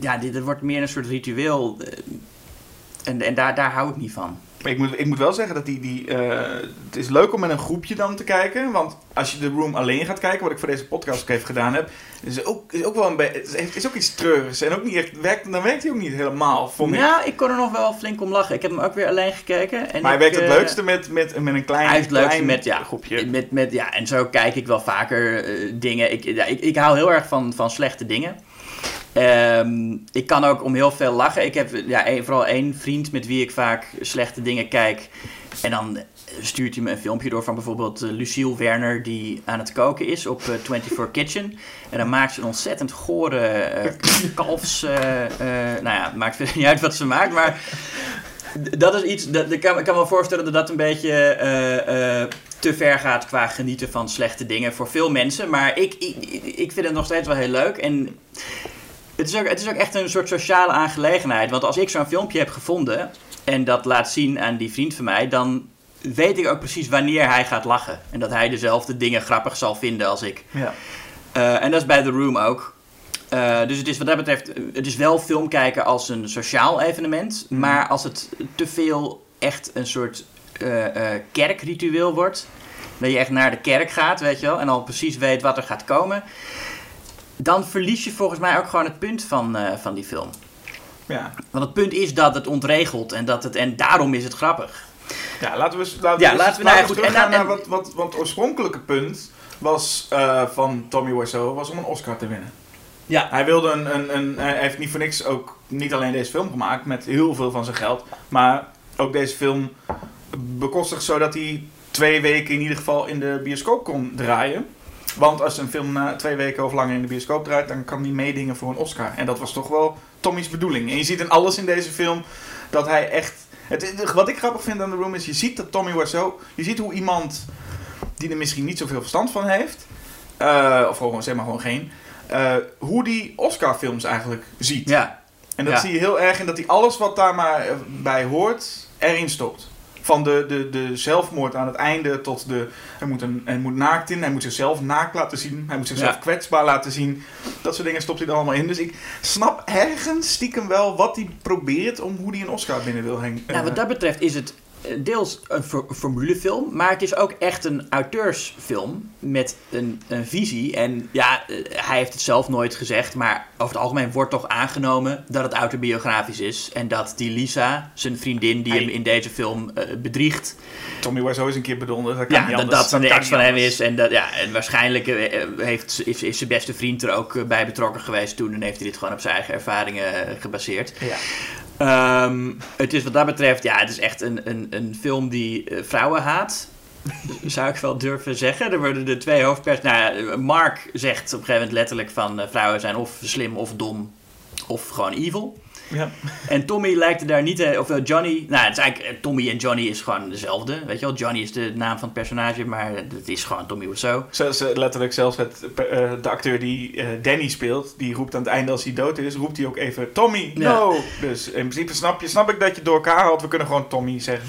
ja, dit dat wordt meer een soort ritueel. eh, En, en daar, daar hou ik niet van. Ik moet, ik moet wel zeggen dat die, die eh, het is leuk om met een groepje dan te kijken. Want als je de room alleen gaat kijken, wat ik voor deze podcast ook even gedaan heb, is ook, is ook wel een het is- ook iets treurigs. En ook niet echt, werkt, dan werkt hij ook niet helemaal, vond ik. Ja, ik kon er nog wel flink om lachen. Ik heb hem ook weer alleen gekeken. En maar hij werkt het eh, leukste met, met, met een klein, Hij is het leukste klein met, ja, groepje. Met, met, ja, en zo kijk ik wel vaker eh, dingen. Ik, ja, ik, ik hou heel erg van, van slechte dingen. Ehm, ik kan ook om heel veel lachen. Ik heb ja, vooral één vriend met wie ik vaak slechte dingen kijk. En dan stuurt hij me een filmpje door van bijvoorbeeld eh, Lucille Werner... die aan het koken is op eh, 24 Kitchen. En dan maakt ze een ontzettend gore eh, kalfs... eh, eh, nou ja, het maakt niet uit wat ze maakt, maar... Dat is iets, dat, ik, kan, kan me voorstellen dat dat een beetje eh, eh, te ver gaat qua genieten van slechte dingen voor veel mensen. Maar ik, ik, ik vind het nog steeds wel heel leuk. En het is, ook, het is ook echt een soort sociale aangelegenheid. Want als ik zo'n filmpje heb gevonden en dat laat zien aan die vriend van mij, dan weet ik ook precies wanneer hij gaat lachen. En dat hij dezelfde dingen grappig zal vinden als ik. Ja. Eh, en dat is bij The Room ook. Eh, dus het is wat dat betreft, het is wel film kijken als een sociaal evenement. Mhm. Maar als het te veel echt een soort eh, kerkritueel wordt. Dat je echt naar de kerk gaat, weet je wel. En al precies weet wat er gaat komen. Dan verlies je volgens mij ook gewoon het punt van, eh, van die film. Ja. Want het punt is dat het ontregelt en, dat het, en daarom is het grappig. Ja, laten we, laten Ja, we, laten we nou eens goed, teruggaan en dan- naar wat, wat, wat het oorspronkelijke punt was eh, van Tommy Wiseau was om een Oscar te winnen. Ja. Hij wilde een, een, een, hij heeft niet voor niks ook niet alleen deze film gemaakt met heel veel van zijn geld, maar ook deze film bekostigd zodat hij twee weken in ieder geval in de bioscoop kon draaien. Want als een film na twee weken of langer in de bioscoop draait, dan kan hij meedingen voor een Oscar. En dat was toch wel Tommy's bedoeling. En je ziet in alles in deze film dat hij echt. Het, wat ik grappig vind aan The Room is, je ziet dat Tommy Wiseau, je ziet hoe iemand die er misschien niet zoveel verstand van heeft, eh, of gewoon zeg maar gewoon geen, eh, hoe die Oscar-films eigenlijk ziet. Ja. En dat Ja. zie je heel erg in dat hij alles wat daar maar eh, bij hoort, erin stopt. Van de, de, de zelfmoord aan het einde tot de. Hij moet, een, hij moet naakt in, hij moet zichzelf naakt laten zien, hij moet zichzelf Ja. kwetsbaar laten zien. Dat soort dingen stopt hij er allemaal in. Dus ik snap ergens stiekem wel wat hij probeert om hoe hij een Oscar binnen wil hengen. Nou, wat dat betreft is het eh, deels een for- formulefilm, maar het is ook echt een auteursfilm met een, een visie. En ja, eh, hij heeft het zelf nooit gezegd, maar over het algemeen wordt toch aangenomen dat het autobiografisch is. En dat die Lisa, zijn vriendin, die Hij- hem in deze film eh, bedriegt, Tommy Wiseau is een keer bedonderd. Dat kan ja, niet dat dat een ex van hem is. En, dat, ja, en waarschijnlijk eh, heeft, is, is zijn beste vriend er ook bij betrokken geweest toen. En heeft hij dit gewoon op zijn eigen ervaringen gebaseerd. Ja. Ehm, het is wat dat betreft, ja, het is echt een, een, een film die eh, vrouwen haat. Zou ik wel durven zeggen. Er worden de twee hoofdpers. Nou, Mark zegt op een gegeven moment letterlijk van eh, vrouwen zijn of slim of dom of gewoon evil. Ja. En Tommy lijkt daar niet, eh, of Johnny, nou het is eigenlijk, eh, Tommy en Johnny is gewoon dezelfde, weet je wel. Johnny is de naam van het personage, maar het is gewoon Tommy Wiseau. Zelfs, letterlijk zelfs het, eh, de acteur die Danny speelt, die roept aan het einde als hij dood is, roept hij ook even Tommy, Ja. no. Dus in principe snap, je, snap ik dat je door elkaar haalt. We kunnen gewoon Tommy zeggen.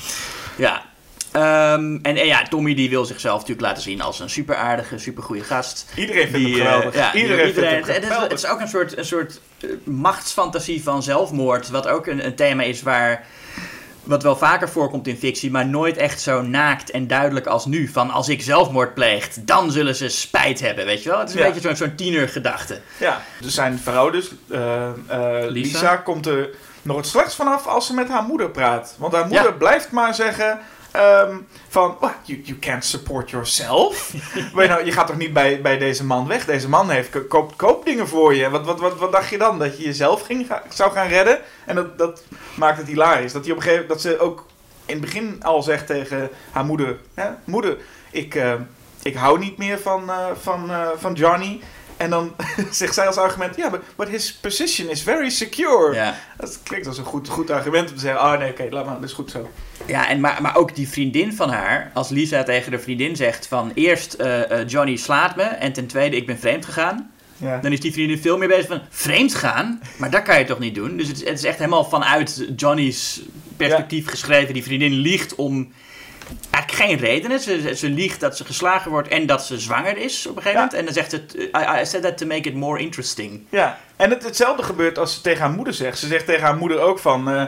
Ja. Ehm, en, en ja, Tommy die wil zichzelf natuurlijk laten zien als een super aardige, super goede gast. Iedereen vindt Die, hem eh, geweldig. ja, iedereen, iedereen, vindt hem het, geweldig. het is ook een soort, een soort eh, machtsfantasie van zelfmoord, wat ook een, een thema is waar... Wat wel vaker voorkomt in fictie, maar nooit echt zo naakt en duidelijk als nu. Van als ik zelfmoord pleeg, dan zullen ze spijt hebben, weet je wel? Het is een Ja. beetje zo'n zo'n tienergedachte. Ja, dus zijn vrouw dus, eh, eh, Lisa. Lisa. komt er nog het slechts vanaf als ze met haar moeder praat. Want haar moeder Ja. blijft maar zeggen ehm, van, "What, you, you can't support yourself. Je, nou, je gaat toch niet bij, bij deze man weg? Deze man heeft, ko- koopt koopdingen voor je. Wat, wat, wat, wat dacht je dan? Dat je jezelf ging, ga- zou gaan redden? En dat, dat maakt het hilarisch. Dat, die op een gegeven, dat ze ook in het begin al zegt tegen haar moeder, hè, moeder, ik, eh, ik hou niet meer van, eh, van, eh, van Johnny. En dan zegt zij als argument, ja, but, but his position is very secure. Ja. Dat klinkt als een goed, goed argument om te zeggen, oh nee, oké, laat maar, dat is goed zo. Ja, en maar, maar ook die vriendin van haar, als Lisa tegen de vriendin zegt van eerst eh, eh, Johnny slaat me en ten tweede ik ben vreemd gegaan. Ja. Dan is die vriendin veel meer bezig van vreemd gaan, maar dat kan je toch niet doen. Dus het is, het is echt helemaal vanuit Johnny's perspectief geschreven. Die vriendin liegt om eigenlijk geen redenen. Ze, ze liegt dat ze geslagen wordt en dat ze zwanger is op een gegeven moment. En dan zegt ze, I, I said that to make it more interesting. Ja, en het, hetzelfde gebeurt als ze tegen haar moeder zegt. Ze zegt tegen haar moeder ook van... eh,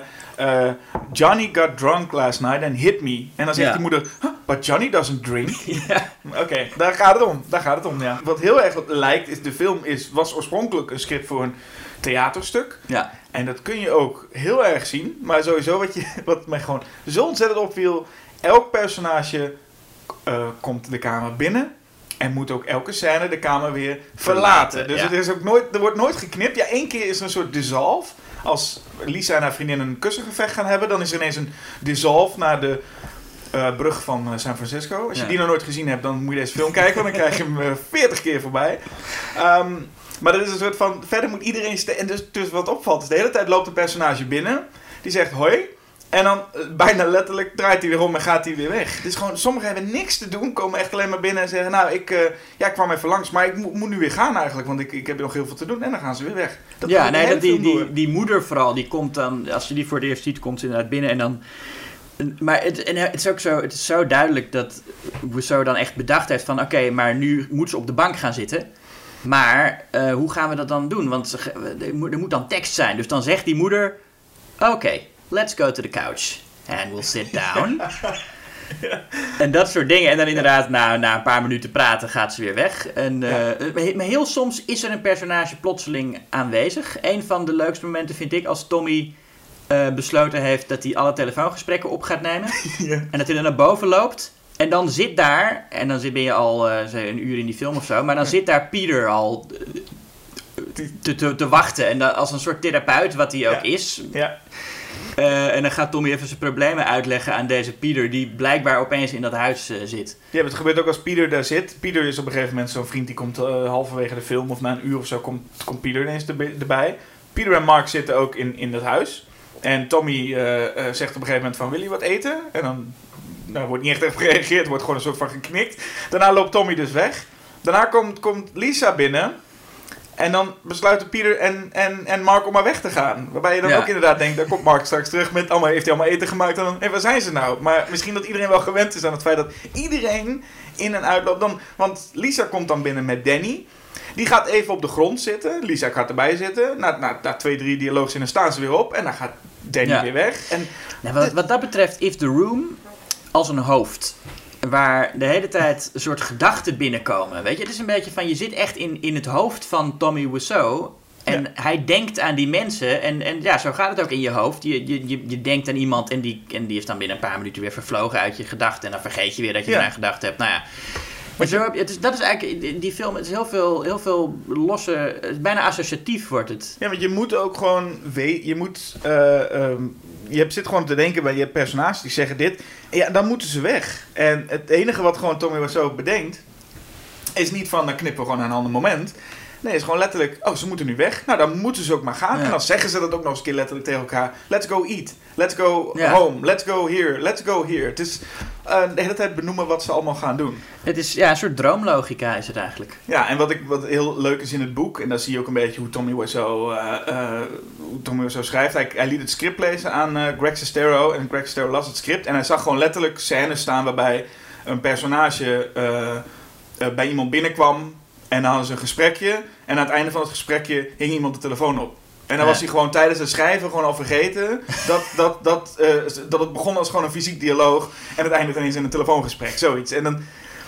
eh, Johnny got drunk last night and hit me. En dan zegt Ja. die moeder... "Huh, but Johnny doesn't drink. Ja. Oké, daar gaat het om. Daar gaat het om, ja. Wat heel erg lijkt, is de film is, was oorspronkelijk een script voor een theaterstuk. Ja, En dat kun je ook heel erg zien. Maar sowieso wat, je, wat mij gewoon zo ontzettend opviel... Elk personage eh, komt de kamer binnen... En moet ook elke scène de kamer weer verlaten. Dus ja. het is ook nooit, er wordt nooit geknipt. Ja, één keer is er een soort dissolve. Als Lisa en haar vriendin een kussengevecht gaan hebben... dan is er ineens een dissolve naar de eh, brug van eh, San Francisco. Als je Ja. die nog nooit gezien hebt, dan moet je deze film kijken... want dan krijg je hem 40 keer voorbij. Ehm, maar er is een soort van... Verder moet iedereen... En dus, dus wat opvalt is... de hele tijd loopt een personage binnen... die zegt hoi... En dan eh, bijna letterlijk draait hij weer om en gaat hij weer weg. Het is gewoon, sommigen hebben niks te doen, komen echt alleen maar binnen en zeggen: Nou, ik, eh, ja, ik kwam even langs, maar ik moet, moet nu weer gaan eigenlijk, want ik, ik heb nog heel veel te doen. En dan gaan ze weer weg. Dat ja nee, dat die, die, die moeder vooral, die komt dan, als je die voor het eerst ziet, komt ze inderdaad binnen en dan Maar het, en het is ook zo, het is zo duidelijk dat Rousseau dan echt bedacht heeft van... oké, maar nu moet ze op de bank gaan zitten. Maar eh, hoe gaan we dat dan doen? Want ze, ge- er moet, er moet dan tekst zijn. Dus dan zegt die moeder... Oké, let's go to the couch. And we'll sit down. En dat soort dingen. En dan inderdaad, na, na een paar minuten praten, gaat ze weer weg. En, eh, Maar heel soms is er een personage plotseling aanwezig. Een van de leukste momenten vind ik als Tommy eh, besloten heeft dat hij alle telefoongesprekken op gaat nemen. Ja. En dat hij dan naar boven loopt. En dan zit daar, en dan ben je al zeg, een uur in die film of zo, maar dan zit daar Pieter al te, te, te wachten. En als een soort therapeut, wat hij ook is. Ja. Eh, en dan gaat Tommy even zijn problemen uitleggen aan deze Pieter, die blijkbaar opeens in dat huis eh, zit. Ja, het gebeurt ook als Pieter daar zit. Pieter is op een gegeven moment zo'n vriend die komt eh, halverwege de film of na een uur of zo komt, komt Pieter ineens erbij. Pieter en Mark zitten ook in, in dat huis. En Tommy zegt op een gegeven moment van wil je wat eten? En dan nou, wordt niet echt op gereageerd, wordt gewoon een soort van geknikt. Daarna loopt Tommy dus weg. Daarna komt, komt Lisa binnen. En dan besluiten Pieter en, en, en Mark om maar weg te gaan. Waarbij je dan Ja. ook inderdaad denkt, dan komt Mark straks terug met allemaal, heeft hij allemaal eten gemaakt. En dan, en waar zijn ze nou? Maar misschien dat iedereen wel gewend is aan het feit dat iedereen in en uitloopt. Dan, want Lisa komt dan binnen met Danny. Die gaat even op de grond zitten. Lisa gaat erbij zitten. Na, na, na twee, drie dialoogzinnen staan ze weer op. En dan gaat Danny Ja. weer weg. En Nou, wat, wat dat betreft is The Room als een hoofd. Waar de hele tijd een soort gedachten binnenkomen. Weet je, het is een beetje van je zit echt in, in het hoofd van Tommy Wiseau. En Ja. hij denkt aan die mensen. En, en ja, zo gaat het ook in je hoofd. Je, je, je, je denkt aan iemand en die, en die is dan binnen een paar minuten weer vervlogen uit je gedachten. En dan vergeet je weer dat je Ja. eraan gedacht hebt. Nou ja. Maar zo het is, dat is eigenlijk, die- film, het is heel veel, heel veel losse, bijna associatief wordt het. Ja, want je moet ook gewoon weten, je moet, eh, ehm, je zit gewoon te denken bij je personages die zeggen dit, ja, dan moeten ze weg. En het enige wat gewoon Tommy Wiseau bedenkt, is niet van, dan knippen we gewoon naar een ander moment. Nee, het is gewoon letterlijk, oh, ze moeten nu weg. Nou, dan moeten ze ook maar gaan. Ja. En dan zeggen ze dat ook nog eens een keer letterlijk tegen elkaar. Let's go eat. Let's go Ja. home. Let's go here. Let's go here. Het is eh, de hele tijd benoemen wat ze allemaal gaan doen. Het is ja, een soort droomlogica is het eigenlijk. Ja, en wat, ik, wat heel leuk is in het boek, en daar zie je ook een beetje hoe Tommy Wiseau, eh, eh, hoe Tommy Wiseau schrijft. Hij, hij liet het script lezen aan Greg Sestero en Greg Sestero las het script. En hij zag gewoon letterlijk scènes staan waarbij een personage bij iemand binnenkwam en dan hadden ze een gesprekje. En aan het einde van het gesprekje hing iemand de telefoon op. En dan was hij gewoon tijdens het schrijven gewoon al vergeten dat, dat, dat, eh, dat het begon als gewoon een fysiek dialoog en het eindigt ineens in een telefoongesprek, zoiets. En dan,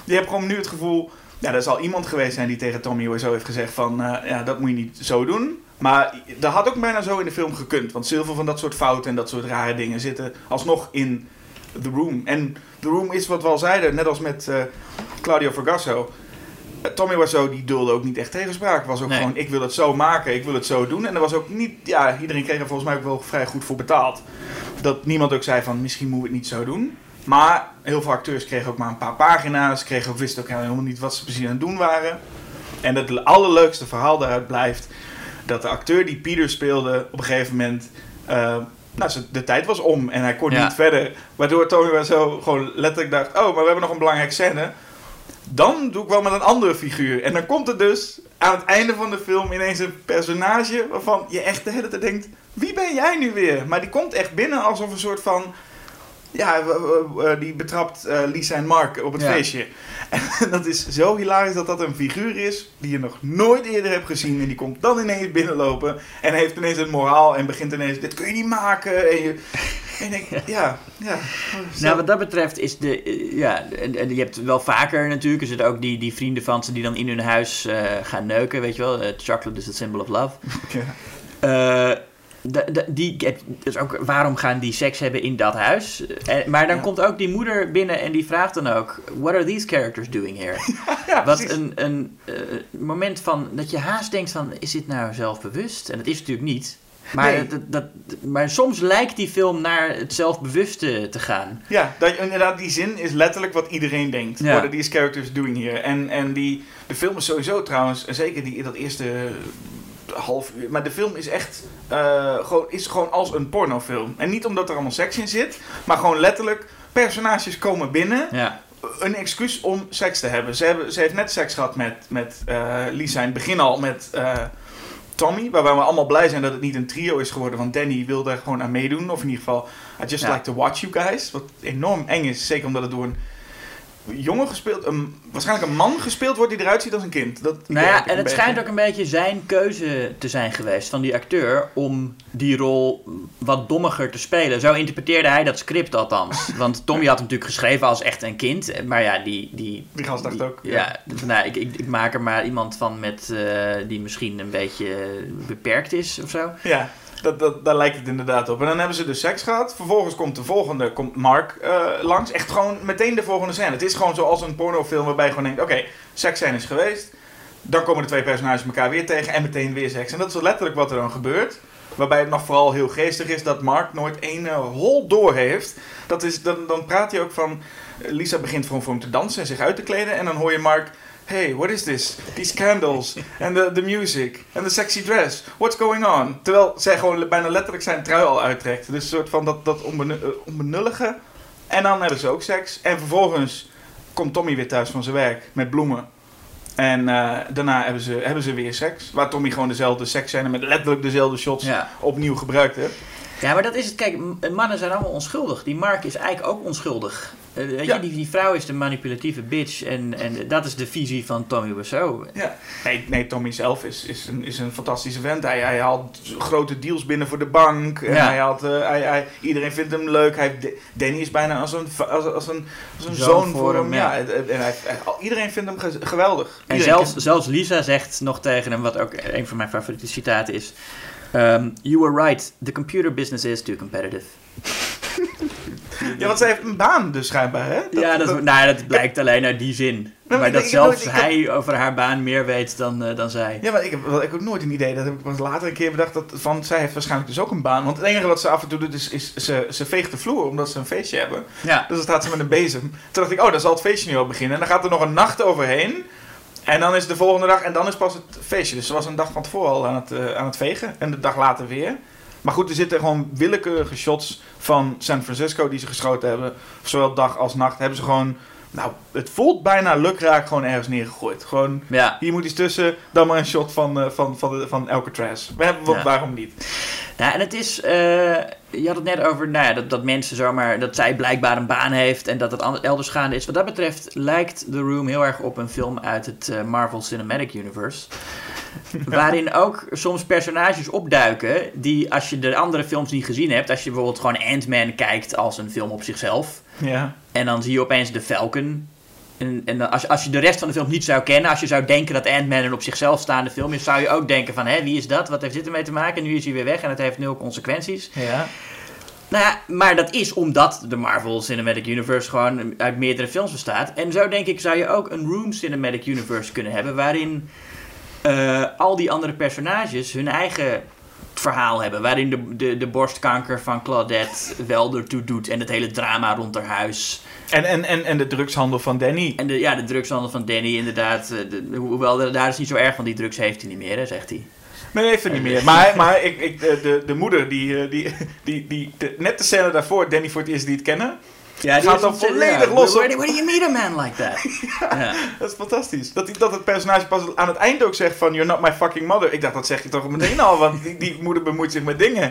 je hebt gewoon nu het gevoel, ja, er zal iemand geweest zijn die tegen Tommy Wiseau heeft gezegd van, eh, ja, dat moet je niet zo doen. Maar dat had ook bijna zo in de film gekund, want zoveel van dat soort fouten en dat soort rare dingen zitten alsnog in The Room. En The Room is wat we al zeiden, net als met eh, Claudio Vergasso. Eh, Tommy Wiseau die dulde ook niet echt tegenspraak. Was ook Nee. gewoon, ik wil het zo maken, ik wil het zo doen. En er was ook niet, ja, iedereen kreeg er volgens mij ook wel vrij goed voor betaald. Dat niemand ook zei van, misschien moeten we het niet zo doen. Maar heel veel acteurs kregen ook maar een paar pagina's. Kregen ook, wisten ook helemaal niet wat ze precies aan het doen waren. En het allerleukste verhaal daaruit blijft dat de acteur die Peter speelde op een gegeven moment. eh, nou, de tijd was om en hij kon Ja. niet verder. Waardoor Tony wel zo gewoon letterlijk dacht: Oh, maar we hebben nog een belangrijke scène. Dan doe ik wel met een andere figuur. En dan komt er dus aan het einde van de film ineens een personage waarvan je echt de hele tijd denkt: Wie ben jij nu weer? Maar die komt echt binnen alsof een soort van. Ja, w- die betrapt eh, Lisa en Mark op het Ja. feestje. En dat is zo hilarisch dat dat een figuur is die je nog nooit eerder hebt gezien. En die komt dan ineens binnenlopen en heeft ineens het moraal en begint ineens: Dit kun je niet maken. En je, en denkt: Ja, ja. Nou, wat dat betreft is de. eh, ja, en, je hebt wel vaker natuurlijk. Er zitten ook die, die vrienden van ze die dan in hun huis eh, gaan neuken, weet je wel. Eh, chocolate is the symbol of love. ja. Eh, de, de- die, het- dus ook, waarom gaan die seks hebben in dat huis? Eh, maar dan Ja. komt ook die moeder binnen en die vraagt dan ook: What are these characters doing here? Ja, Wat precies. een, een eh, moment van dat je haast denkt van, is dit nou zelfbewust? En dat is natuurlijk niet. Maar, Nee. dat, dat, maar soms lijkt die film naar het zelfbewuste te gaan. Ja, dat, inderdaad, die zin is letterlijk wat iedereen denkt. Ja. What are these characters doing here? En, en die, de film is sowieso trouwens, en zeker die, dat eerste half uur, maar de film is echt eh, gewoon, is gewoon als een pornofilm. En niet omdat er allemaal seks in zit, maar gewoon letterlijk, personages komen binnen, Ja, een excuus om seks te hebben. Ze, hebben, ze heeft net seks gehad met, met eh, Lisa in het begin al, met... eh, Tommy. Waarbij we allemaal blij zijn dat het niet een trio is geworden. Want Danny wil daar gewoon aan meedoen. Of in ieder geval, I just Ja. like to watch you guys. Wat enorm eng is. Zeker omdat het door een jongen gespeeld, een, waarschijnlijk een man gespeeld wordt die eruit ziet als een kind. Dat Nou ja, en het beetje. schijnt ook een beetje zijn keuze te zijn geweest van die acteur om die rol wat dommiger te spelen. Zo interpreteerde hij dat script althans. Want Tommy had hem natuurlijk geschreven als echt een kind. Maar ja, die... die Die gast dacht ook, Ja, nou, ik, ik, ik maak er maar iemand van met, eh, die misschien een beetje beperkt is of zo. Ja, dat, dat, daar lijkt het inderdaad op. En dan hebben ze dus seks gehad. Vervolgens komt de volgende, komt Mark eh, langs. Echt gewoon meteen de volgende scène. Het is gewoon zoals een pornofilm waarbij je gewoon denkt... Oké, seksscène is geweest. Dan komen de twee personages elkaar weer tegen en meteen weer seks. En dat is letterlijk wat er dan gebeurt. Waarbij het nog vooral heel geestig is dat Mark nooit één eh, hol door heeft. Dat is, dan, dan praat hij ook van... Lisa begint gewoon voor hem te dansen en zich uit te kleden. En dan hoor je Mark... Hey, what is this? These candles and the, the music and the sexy dress. What's going on? Terwijl zij gewoon bijna letterlijk zijn trui al uittrekt. Dus een soort van dat, dat onbenu- eh, onbenullige. En dan hebben ze ook seks. En vervolgens komt Tommy weer thuis van zijn werk met bloemen. En eh, daarna hebben ze, hebben ze weer seks. Waar Tommy gewoon dezelfde seksscène met letterlijk dezelfde shots Ja. opnieuw gebruikt heeft. Ja, maar dat is het. Kijk, mannen zijn allemaal onschuldig. Die Mark is eigenlijk ook onschuldig. Eh, weet Ja. je, die, die vrouw is de manipulatieve bitch. En, en dat is de visie van Tommy Wiseau. Ja. Nee, nee, Tommy zelf is, is, een, is een fantastische vent. Hij, hij haalt grote deals binnen voor de bank. En Ja. hij haalt, eh, hij, hij, iedereen vindt hem leuk. Hij, Danny is bijna als een, als, als een, als een Zoon zoon, voor hem, hem. ja. En hij, iedereen vindt hem ge- geweldig. En Iedereen zelfs, zelfs Lisa zegt nog tegen hem, wat ook een van mijn favoriete citaten is. Ehm, you were right, the computer business is too competitive. Ja, want zij heeft een baan dus schijnbaar, hè? ja, dat, nou, dat blijkt alleen uit die zin. maar maar ik- dat ik zelfs ik hij over haar baan meer weet dan, eh, dan zij. Ja, maar ik heb, wel- ik heb ook nooit een idee. Dat heb ik pas later een keer bedacht. Dat, van, zij heeft waarschijnlijk dus ook een baan. Want het enige wat ze af en toe doet is, is ze, ze veegt de vloer omdat ze een feestje hebben. Ja. Dus dan staat ze met een bezem. Toen dacht ik, oh, dan zal het feestje nu al beginnen. En dan gaat er nog een nacht overheen. En dan is de volgende dag en dan is pas het feestje. Dus ze was een dag van tevoren al aan het, eh, aan het vegen. En de dag later weer. Maar goed, er zitten gewoon willekeurige shots van San Francisco die ze geschoten hebben. Zowel dag als nacht hebben ze gewoon... Nou, het voelt bijna lukraak gewoon ergens neergegooid. Gewoon, Ja. hier moet iets tussen, dan maar een shot van, eh, van, van, de, van Alcatraz. We hebben, Ja. Waarom niet? Nou, en het is, eh, je had het net over nou ja, dat, dat mensen zomaar, dat zij blijkbaar een baan heeft en dat het elders gaande is. Wat dat betreft lijkt The Room heel erg op een film uit het eh, Marvel Cinematic Universe. Waarin ook soms personages opduiken die, als je de andere films niet gezien hebt, als je bijvoorbeeld gewoon Ant-Man kijkt als een film op zichzelf, Ja. en dan zie je opeens de Falcon. En, en als, als je de rest van de film niet zou kennen, als je zou denken dat Ant-Man een op zichzelf staande film is, zou je ook denken van, hé, wie is dat? Wat heeft dit ermee te maken? En nu is hij weer weg en het heeft nul consequenties. Ja. Nou ja, maar dat is omdat de Marvel Cinematic Universe gewoon uit meerdere films bestaat. En zo denk ik zou je ook een Room Cinematic Universe kunnen hebben, waarin eh, al die andere personages hun eigen verhaal hebben. Waarin de, de, de borstkanker van Claudette wel ertoe doet en het hele drama rond haar huis. En, en, en, en de drugshandel van Danny. En de, ja, de drugshandel van Danny inderdaad. eh, de- hoewel, de- daar is niet zo erg, want die drugs heeft hij niet meer, hè, zegt hij. Nee, even niet meer. Maar, maar ik, ik, de, de, de moeder, die, eh, die, die, die net de scène daarvoor, Danny voor het eerst die het kennen. Ja, die gaat dan volledig los op- Where, do you meet a man like that? ja. Dat is fantastisch. Dat, die, dat het personage pas aan het eind ook zegt van... You're not my fucking mother. Ik dacht, dat zeg je toch meteen al. Want die, die moeder bemoeit zich met dingen.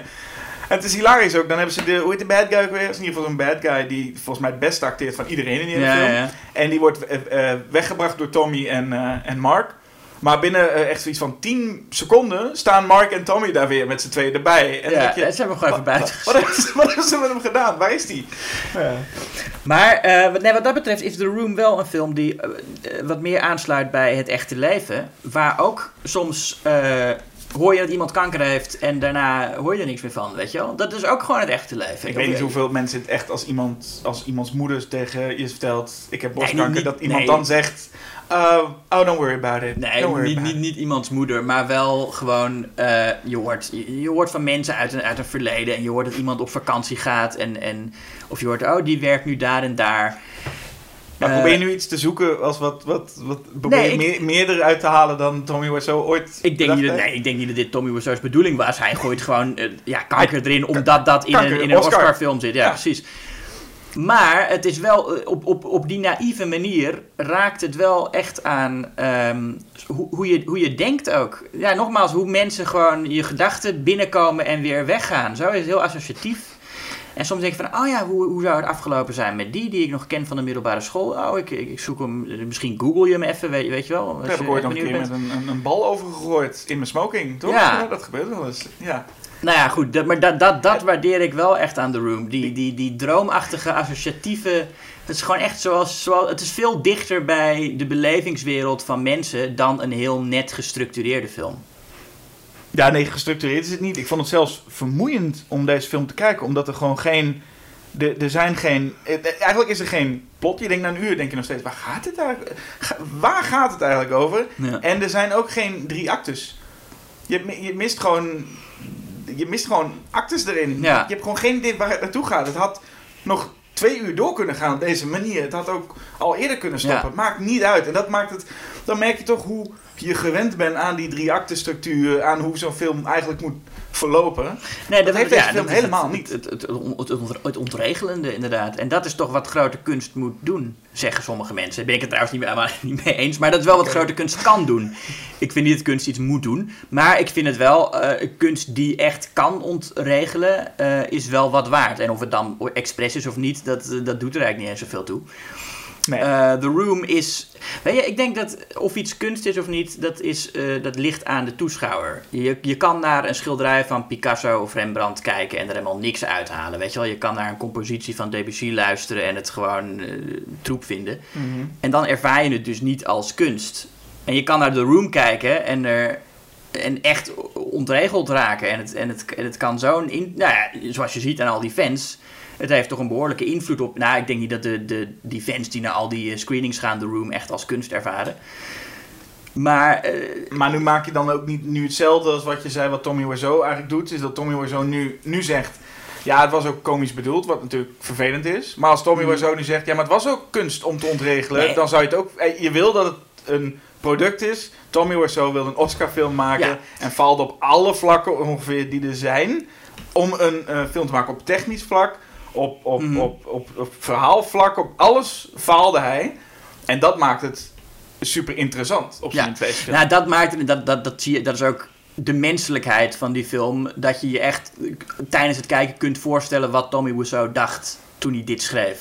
En het is hilarisch ook. Dan hebben ze de... Hoe heet de bad guy ook weer? Het is in ieder geval zo'n bad guy... die volgens mij het beste acteert van iedereen in die Ja, film. ja. En die wordt eh, eh, weggebracht door Tommy en, eh, en Mark. Maar binnen eh, echt zoiets van 10 seconden... staan Mark en Tommy daar weer met z'n tweeën erbij. En Ja, denk je, ze hebben hem gewoon even buiten wat, wat, hebben ze- wat hebben ze met hem gedaan? Waar is die? Ja. Maar eh, wat, nee, wat dat betreft is The Room wel een film die eh, wat meer aansluit bij het echte leven. Waar ook soms hoor je dat iemand kanker heeft en daarna hoor je er niks meer van, weet je wel. Dat is ook gewoon het echte leven. Ik weet niet hoeveel mensen het echt als, iemand, als iemands moeder tegen je vertelt: Ik heb borstkanker, dat iemand nee. dan zegt: uh, Oh, don't worry about it. Nee, worry niet, about niet, niet iemands moeder, maar wel gewoon, eh, je, hoort, je, je hoort van mensen uit een, uit een verleden en je hoort dat iemand op vakantie gaat en, en of je hoort, oh, die werkt nu daar en daar. Maar Eh, probeer je nu iets te zoeken als wat, wat, wat probeer Nee, je ik- meer, meerder uit te halen dan Tommy Wiseau ooit Ik denk, niet dat, nee, ik denk niet dat dit Tommy Wiseau's bedoeling was. Hij gooit gewoon eh, ja, kanker erin omdat dat in kanker, een, in een Oscar. Oscar-film zit. Ja, Ja. precies. Maar het is wel, eh, op, op, op die naïeve manier raakt het wel echt aan ehm, hoe, hoe, je, hoe je denkt ook. Ja, nogmaals, hoe mensen gewoon je gedachten binnenkomen en weer weggaan. Zo is het heel associatief. En soms denk je van, oh ja, hoe, hoe zou het afgelopen zijn met die die ik nog ken van de middelbare school? Oh, ik, ik, ik zoek hem, misschien google je hem even, weet, weet je wel. Daar heb ik ooit nog een keer bent. met een, een, een bal over gegooid in mijn smoking, toch? Ja. dat gebeurt wel eens. Ja. Nou ja, goed, dat, maar dat, dat, dat waardeer ik wel echt aan The Room. Die, die, die droomachtige, associatieve... Het is gewoon echt zoals, zoals... Het is veel dichter bij de belevingswereld van mensen... dan een heel net gestructureerde film. Ja, nee, gestructureerd is het niet. Ik vond het zelfs vermoeiend om deze film te kijken, omdat er gewoon geen... Er, er zijn geen... eh, Eigenlijk is er geen plot. Je denkt na een uur, denk je nog steeds, waar gaat het eigenlijk, waar gaat het eigenlijk over? Ja. En er zijn ook geen drie actes. Je, je mist gewoon... Je mist gewoon actes erin. Ja. Je hebt gewoon geen idee waar het naartoe gaat. Het had nog twee uur door kunnen gaan op deze manier. Het had ook al eerder kunnen stoppen. Ja. Het maakt niet uit. En dat maakt het... Dan merk je toch hoe je gewend bent aan die drie acten structuur. Aan hoe zo'n film eigenlijk moet verlopen. Nee, Dat heeft dat is helemaal het, niet. Het, het, het, het, ontregelende, inderdaad. En dat is toch wat grote kunst moet doen, zeggen sommige mensen. Daar ben ik het trouwens niet mee, niet mee eens. Maar dat is wel wat grote kunst kan doen. Ik vind niet dat kunst iets moet doen. Maar ik vind het wel, eh, kunst die echt kan ontregelen, eh, is wel wat waard. En of het dan expres is of niet, dat, eh, dat doet er eigenlijk niet eens zoveel toe. Nee. Eh, The Room is. Weet je, ik denk dat of iets kunst is of niet, dat, is, eh, dat ligt aan de toeschouwer. Je, je kan naar een schilderij van Picasso of Rembrandt kijken en er helemaal niks uithalen. Weet je wel, je kan naar een compositie van Debussy luisteren en het gewoon eh, troep vinden. Mhm. En dan ervaar je het dus niet als kunst. En je kan naar The Room kijken en er. En echt ontregeld raken. En het, en het, en het kan zo'n. Nou ja, zoals je ziet aan al die fans. Het heeft toch een behoorlijke invloed op. Nou, ik denk niet dat de, de, die fans die naar al die eh, screenings gaan, The Room echt als kunst ervaren. Maar. eh, Maar nu maak je dan ook niet nu hetzelfde als wat je zei, wat Tommy Wiseau eigenlijk doet. Is dat Tommy Wiseau nu, nu zegt, ja, het was ook komisch bedoeld, wat natuurlijk vervelend is. Maar als Tommy Mm. Wiseau nu zegt, ja, maar het was ook kunst om te ontregelen, Nee. dan zou je het ook... eh, Je wil dat het een product is. Tommy Wiseau wil een Oscar-film maken Ja. en faalt op alle vlakken ongeveer die er zijn om een film te maken op technisch vlak, op, op, Mhm. op, op, op verhaalvlak, op alles faalde hij. En dat maakt het super interessant op zijn Ja. tweede film. Nou, dat maakt het- dat, dat, dat zie je, dat is ook de menselijkheid van die film. Dat je je echt tijdens het kijken kunt voorstellen wat Tommy Wiseau dacht toen hij dit schreef.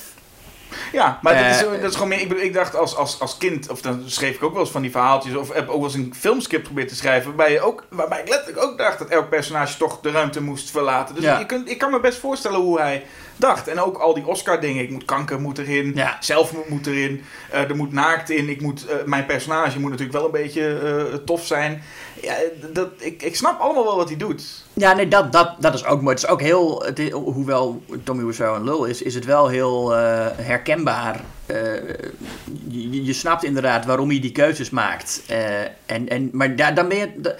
Ja, maar dat, is, Eh, dat is gewoon meer. Ik, ik dacht als, als, als kind, of dan schreef ik ook wel eens van die verhaaltjes, of heb ook wel eens een filmscript geprobeerd te schrijven, waarbij, je ook, waarbij ik letterlijk ook dacht dat elk personage toch de ruimte moest verlaten. Dus Ja. je kunt, ik kan me best voorstellen hoe hij dacht. En ook al die Oscar-dingen. Ik moet kanker moet erin, Ja. zelfmoord moet erin, eh, er moet naakt in. Ik moet, eh, mijn personage moet natuurlijk wel een beetje eh, tof zijn. Ja, dat, ik, ik snap allemaal wel wat hij doet. Ja, nee, dat, dat, dat is ook mooi. Het is ook heel, het is- hoewel Tommy Wiseau een lul is, is het wel heel herkenbaar. Je, je snapt inderdaad waarom hij die keuzes maakt. En, en, maar da, dan ben je... da-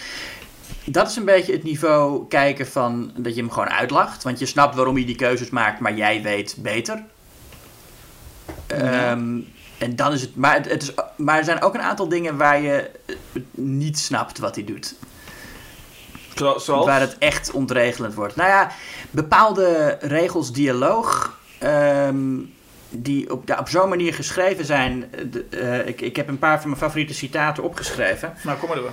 dat is een beetje het niveau kijken van dat je hem gewoon uitlacht. Want je snapt waarom hij die keuzes maakt, maar jij weet beter. Ehm, en dan is het. Maar, het, het is, maar er zijn ook een aantal dingen waar je niet snapt wat hij doet. Zoals? Waar het echt ontregelend wordt. Nou ja, bepaalde regels dialoog. ehm, die op, ja, op zo'n manier geschreven zijn. eh, de- eh, ik, ik heb een paar van mijn favoriete citaten opgeschreven. Nou, kom maar door.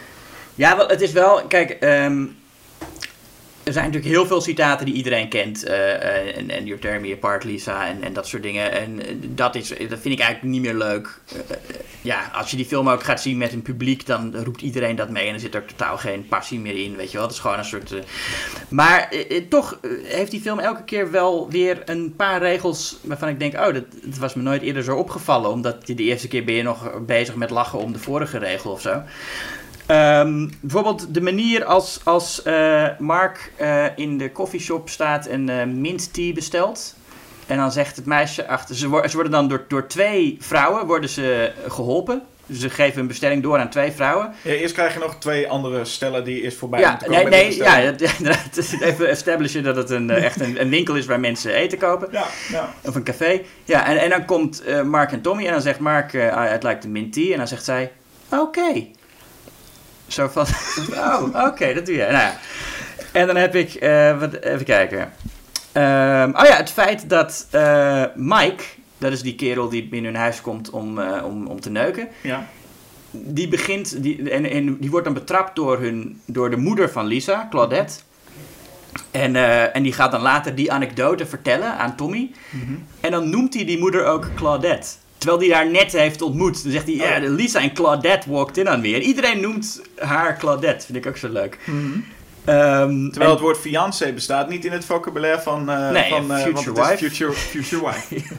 Ja, het is wel. Kijk, ehm, er zijn natuurlijk heel veel citaten die iedereen kent. eh, eh, en, en Me Apart, Lisa, en, en dat soort dingen. En eh, dat, is, dat vind ik eigenlijk niet meer leuk. Ja, als je die film ook gaat zien met een publiek, dan roept iedereen dat mee. En er zit ook totaal geen passie meer in, weet je wel. Het is gewoon een soort... maar toch heeft die film elke keer wel weer een paar regels waarvan ik denk... Oh, dat, dat was me nooit eerder zo opgevallen. Omdat de eerste keer ben je nog bezig met lachen om de vorige regel of zo. Ehm, bijvoorbeeld de manier als, als eh, Mark eh, in de koffieshop staat en eh, mint tea bestelt. En dan zegt het meisje achter... Ze, wo- ze worden dan door, door twee vrouwen worden ze geholpen. Dus ze geven een bestelling door aan twee vrouwen. Ja, eerst krijg je nog twee andere stellen die eerst voorbij ja, moeten komen. nee, nee, ja, het- het- even establishen dat het een, echt een, een winkel is waar mensen eten kopen. Ja, ja. Of een café. Ja, en, en dan komt Mark en Tommy en dan zegt Mark, eh I'd like the mint tea. En dan zegt zij, oké. Zo van, oh, oké, dat doe je. Nou ja. En dan heb ik, eh, wat, even kijken. Ehm, oh ja, het feit dat eh, Mike, dat is die kerel die binnen hun huis komt om, eh, om, om te neuken, Ja. die begint, die, en, en die wordt dan betrapt door, hun, door de moeder van Lisa, Claudette. En, en die gaat dan later die anekdote vertellen aan Tommy. En dan noemt hij die moeder ook Claudette. Terwijl hij haar net heeft ontmoet. Dan zegt hij, ja, Lisa en Claudette walked in aan me. En iedereen noemt haar Claudette. Vind ik ook zo leuk. Ehm, Terwijl het woord fiancé bestaat niet in het vocabulaire van, eh Nee, van eh, future wife. Future, future wife.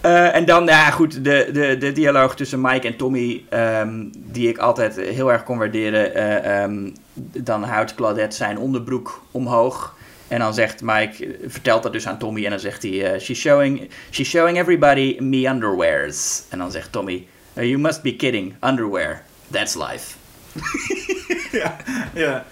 Eh, en dan, ja goed, de, de, de dialoog tussen Mike en Tommy, ehm, die ik altijd heel erg kon waarderen. eh, ehm, dan houdt Claudette zijn onderbroek omhoog. En dan zegt Mike, vertelt dat dus aan Tommy. En dan zegt hij, eh, she's, showing, she's showing everybody me underwears. En dan zegt Tommy, "Uh, you must be kidding, underwear, that's life. ja. ja.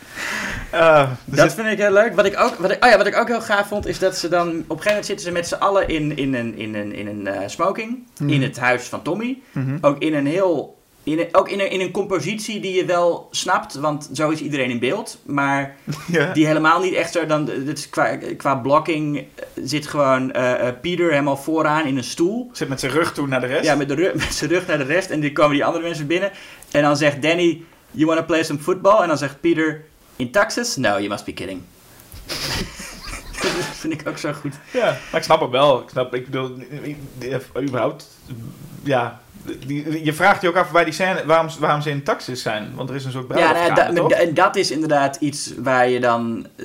Eh, dus Dat vind ik heel leuk. Wat ik, ook, wat, ik, oh ja, wat ik ook heel gaaf vond, is dat ze dan... Op een gegeven moment zitten ze met z'n allen in, in een, in een, in een eh, smoking. In het huis van Tommy. Mhm. Ook in een heel... In een, ook in een, in een compositie die je wel snapt, want zo is iedereen in beeld. Maar ja. die helemaal niet echt zo... Dan, dit is qua, qua blocking eh, zit gewoon eh, eh, Peter helemaal vooraan in een stoel. Zit met zijn rug toe naar de rest. Ja, met, de met zijn rug naar de rest. En dan komen die andere mensen binnen. En dan zegt Danny, you wanna play some football? En dan zegt Peter, in Texas? No, you must be kidding. dat vind ik ook zo goed. Ja, maar ik snap het wel. Ik snap, ik bedoel, überhaupt, ja. Die, je vraagt je ook af waar die scène, waarom, waarom ze in Texas zijn. Want er is een soort Ja, nou, da- en dat is inderdaad iets waar je dan... eh,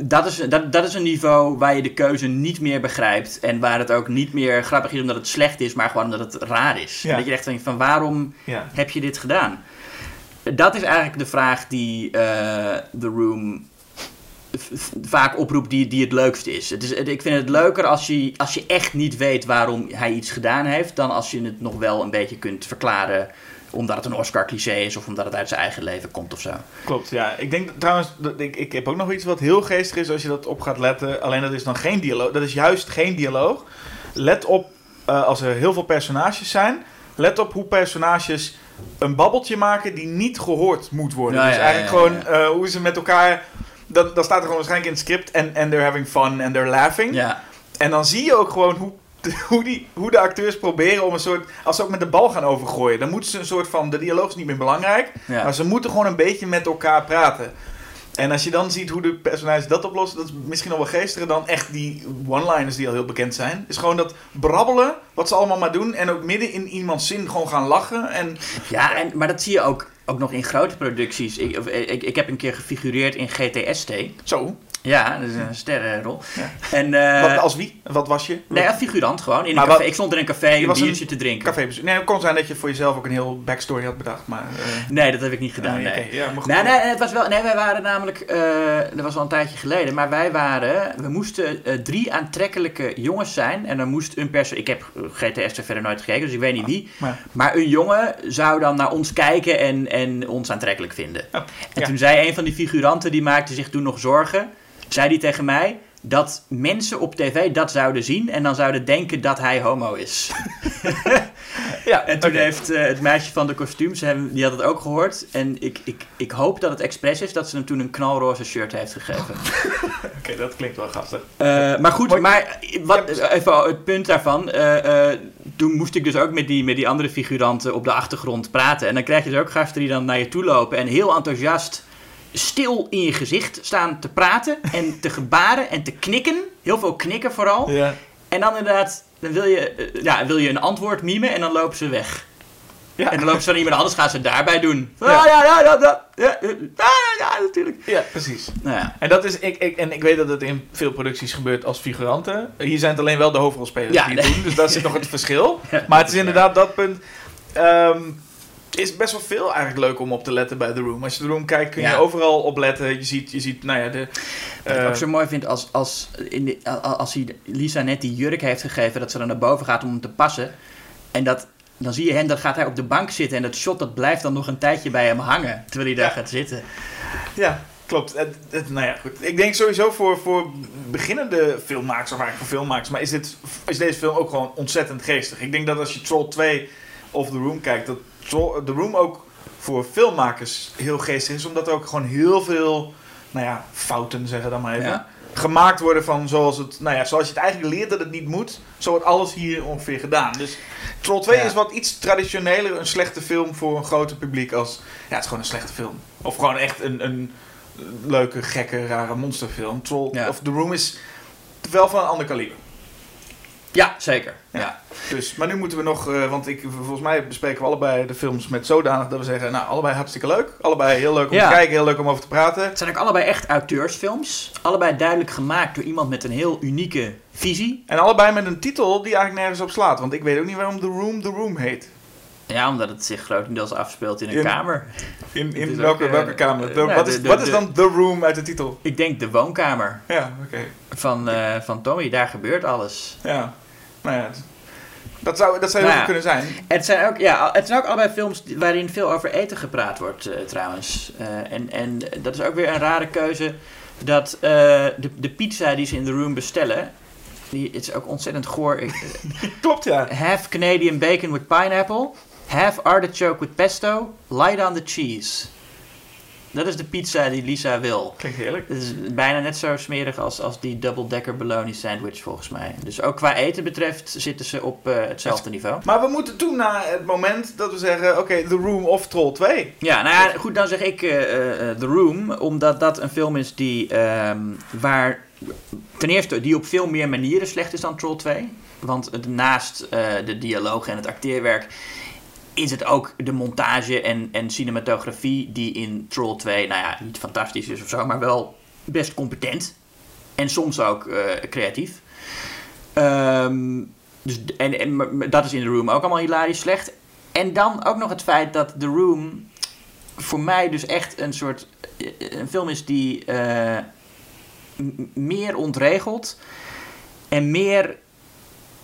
Dat is, dat, dat is een niveau waar je de keuze niet meer begrijpt. En waar het ook niet meer grappig is omdat het slecht is, maar gewoon omdat het raar is. Ja. Dat je echt denkt van waarom Ja. heb je dit gedaan? Dat is eigenlijk de vraag die eh The Room vaak oproept die, die het leukst is. Het is ik vind het leuker als je, als je echt niet weet waarom hij iets gedaan heeft... dan als je het nog wel een beetje kunt verklaren... omdat het een Oscar-cliché is of omdat het uit zijn eigen leven komt of zo. Klopt, ja. Ik denk trouwens, ik, ik heb ook nog iets wat heel geestig is als je dat op gaat letten. Alleen dat is dan geen dialoog. Dat is juist geen dialoog. Let op, eh, als er heel veel personages zijn, let op hoe personages een babbeltje maken die niet gehoord moet worden. Ja, dus ja, eigenlijk ja, gewoon eh, hoe ze met elkaar... Dan, dan staat er gewoon waarschijnlijk in het script en and they're having fun and they're laughing. Ja, En dan zie je ook gewoon hoe, hoe, die, hoe de acteurs proberen om een soort... Als ze ook met de bal gaan overgooien, dan moeten ze een soort van... De dialoog is niet meer belangrijk, Ja. maar ze moeten gewoon een beetje met elkaar praten. En als je dan ziet hoe de personages dat oplossen, dat is misschien nog wel geestiger dan echt die one-liners die al heel bekend zijn. Is gewoon dat brabbelen, wat ze allemaal maar doen. En ook midden in iemands zin gewoon gaan lachen. En ja en, maar dat zie je ook, ook nog in grote producties. Ik, of, ik, ik heb een keer gefigureerd in GTST. zo. Ja, dat is een sterrenrol. Ja. En, eh, wat, als wie? Wat was je? Nee, als figurant gewoon. In een café. wat- ik stond in een café een een biertje te drinken. Cafébezoek. Nee, het kon zijn dat je voor jezelf ook een heel backstory had bedacht. Maar, eh, Nee, dat heb ik niet gedaan. nee, nee. ja. Nee, nee, het was wel. Nee, wij waren namelijk. eh dat was al een tijdje geleden. Maar wij waren. We moesten drie aantrekkelijke jongens zijn. En dan moest een persoon. Ik heb GTS er verder nooit gekeken, dus ik weet niet wie. Maar, Maar een jongen zou dan naar ons kijken en, en ons aantrekkelijk vinden. Oh, En toen zei een van die figuranten, die maakte zich toen nog zorgen. Zei die tegen mij dat mensen op tv dat zouden zien en dan zouden denken dat hij homo is. ja, En toen heeft eh, het meisje van de kostuums, die had het ook gehoord. En ik, ik, ik hoop dat het expres is dat ze hem toen een knalroze shirt heeft gegeven. Oké, dat klinkt wel gastig. Eh, maar goed, Mooi. maar wat, even het punt daarvan. eh, toen moest ik dus ook met die, met die andere figuranten op de achtergrond praten. En dan krijg je dus ook gasten die dan naar je toe lopen en heel enthousiast stil in je gezicht staan te praten en te gebaren en te knikken. Heel veel knikken vooral. Ja. En dan inderdaad, dan wil je, eh, ja, wil je een antwoord mimen en dan lopen ze weg. Ja. En dan lopen ze van iemand anders, gaan ze daarbij doen. Ah, ja, ja, ja, ja, ja, ja, ja, natuurlijk. Ja, precies. Nou ja. En, dat is, ik, ik, en ik weet dat het in veel producties gebeurt als figuranten. Hier zijn het alleen wel de hoofdrolspelers die het doen, dus daar zit nog het verschil. maar het is inderdaad dat punt. Ehm, is best wel veel eigenlijk leuk om op te letten bij The Room. Als je The Room kijkt kun je Ja. overal op letten. Je ziet, je ziet nou ja, de... Wat ik eh, ook zo mooi vind als, als, in de, als hij Lisa net die jurk heeft gegeven, dat ze dan naar boven gaat om hem te passen. En dat, dan zie je hem, dan gaat hij op de bank zitten en dat shot dat blijft dan nog een tijdje bij hem hangen, terwijl hij daar Ja. gaat zitten. Ja, klopt. Het, het- nou ja, goed. Ik denk sowieso voor, voor beginnende filmmakers, of eigenlijk voor filmmakers, maar is, dit, is deze film ook gewoon ontzettend geestig. Ik denk dat als je Troll 2 of The Room kijkt, dat The Room ook voor filmmakers heel geestig is, omdat er ook gewoon heel veel, nou ja, fouten zeggen dan maar even. Ja. gemaakt worden van zoals, het, nou ja, zoals je het eigenlijk leert dat het niet moet. Zo wordt alles hier ongeveer gedaan. Dus Troll 2 Ja. is wat iets traditioneler een slechte film voor een groter publiek als... Ja, het is gewoon een slechte film. Of gewoon echt een, een leuke, gekke, rare monsterfilm. Troll, Ja. of The Room is wel van een ander kaliber. Ja, zeker. Ja. Ja. Dus, maar nu moeten we nog, eh, want ik, volgens mij bespreken we allebei de films met zodanig dat we zeggen, nou, allebei hartstikke leuk. Allebei heel leuk om Ja. te kijken, heel leuk om over te praten. Het zijn ook allebei echt auteursfilms. Allebei duidelijk gemaakt door iemand met een heel unieke visie. En allebei met een titel die eigenlijk nergens op slaat. Want ik weet ook niet waarom The Room The Room heet. Ja, omdat het zich grotendeels afspeelt in een In- kamer. In, in welke, ook, welke kamer? eh, De- nou, wat de- is, de- wat is de- dan The Room uit de titel? Ik denk de woonkamer Ja, oké. van, eh, van Tommy. Daar gebeurt alles. Ja. Nou ja, dat zou, dat zou Nou heel goed ja. kunnen zijn. Het zijn ook, ja, het zijn ook allebei films waarin veel over eten gepraat wordt, eh, trouwens. En, en dat is ook weer een rare keuze. Dat de, de pizza die ze in The Room bestellen... Die, is ook ontzettend goor. Klopt, ja. half Canadian bacon with pineapple. Half artichoke with pesto. Light on the cheese. Dat is de pizza die Lisa wil. Klinkt heerlijk. Het is bijna net zo smerig als, als die double-decker bologna sandwich volgens mij. Dus ook qua eten betreft zitten ze op eh, hetzelfde niveau. Maar we moeten toen naar het moment dat we zeggen, oké, The Room of Troll 2. Ja, nou ja, goed, dan zeg ik eh, The Room, omdat dat een film is die, ehm, waar ten eerste die op veel meer manieren slecht is dan Troll 2. Want naast de dialoog en het acteerwerk is het ook de montage en, en cinematografie die in Troll 2, nou ja, niet fantastisch is of zo, maar wel best competent. En soms ook eh, creatief. Ehm, dus, en, en dat is in The Room ook allemaal hilarisch slecht. En dan ook nog het feit dat The Room voor mij dus echt een soort eh, een film is die eh, meer ontregelt en meer,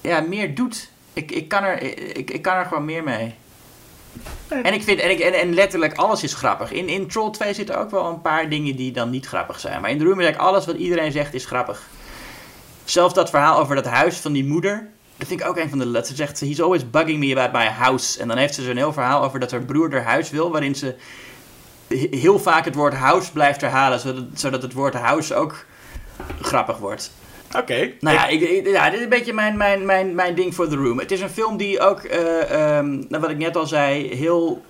ja, meer doet. Ik, ik, kan er, ik, ik kan er gewoon meer mee. En ik vind, en, ik, en, en letterlijk alles is grappig. In, in Troll 2 zitten ook wel een paar dingen die dan niet grappig zijn. Maar in The Room is eigenlijk alles wat iedereen zegt is grappig. Zelfs dat verhaal over dat huis van die moeder. Dat vind ik ook een van de... Ze zegt, he's always bugging me about my house. En dan heeft ze zo'n heel verhaal over dat haar broer haar huis wil. Waarin ze he- heel vaak het woord house blijft herhalen. Zodat, zodat het woord house ook grappig wordt. Oké. Nou ja, ik, ik- ja, dit is een beetje mijn, mijn, mijn, mijn ding voor The Room. Het is een film die ook, eh, ehm, nou, wat ik net al zei, heel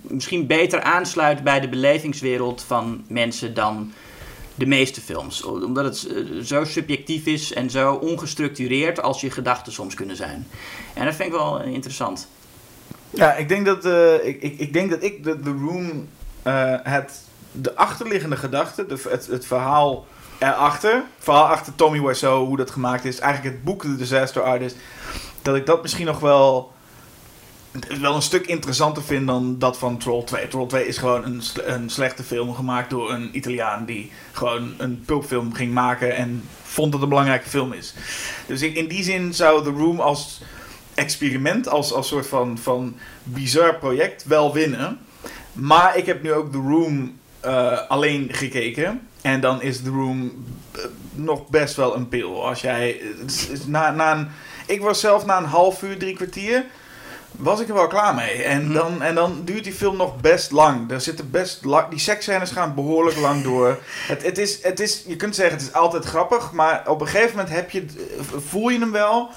misschien beter aansluit bij de belevingswereld van mensen dan de meeste films. Omdat het eh, zo subjectief is en zo ongestructureerd als je gedachten soms kunnen zijn. En dat vind ik wel interessant. Ja, ik denk dat, eh, ik, ik, ik denk dat ik de, The Room, eh, het, de achterliggende gedachte, de, het, het verhaal erachter, verhaal achter Tommy Wiseau, hoe dat gemaakt is, eigenlijk het boek The Disaster Artist, dat ik dat misschien nog wel, wel een stuk interessanter vind dan dat van Troll 2. Troll 2 is gewoon een, een slechte film gemaakt door een Italiaan die gewoon een pulpfilm ging maken en vond dat een belangrijke film is. Dus in die zin zou The Room als experiment, als, als soort van, van bizar project wel winnen. Maar ik heb nu ook The Room eh, alleen gekeken. En dan is The Room eh, nog best wel een pil. Als jij. na, na een, ik was zelf na een half uur, drie kwartier. Was ik er wel klaar mee. En dan, en dan duurt die film nog best lang. Er zitten best lang. Die seksscènes gaan behoorlijk lang door. Het, het is, het is, je kunt zeggen, het is altijd grappig. Maar op een gegeven moment heb je, eh, voel je hem wel.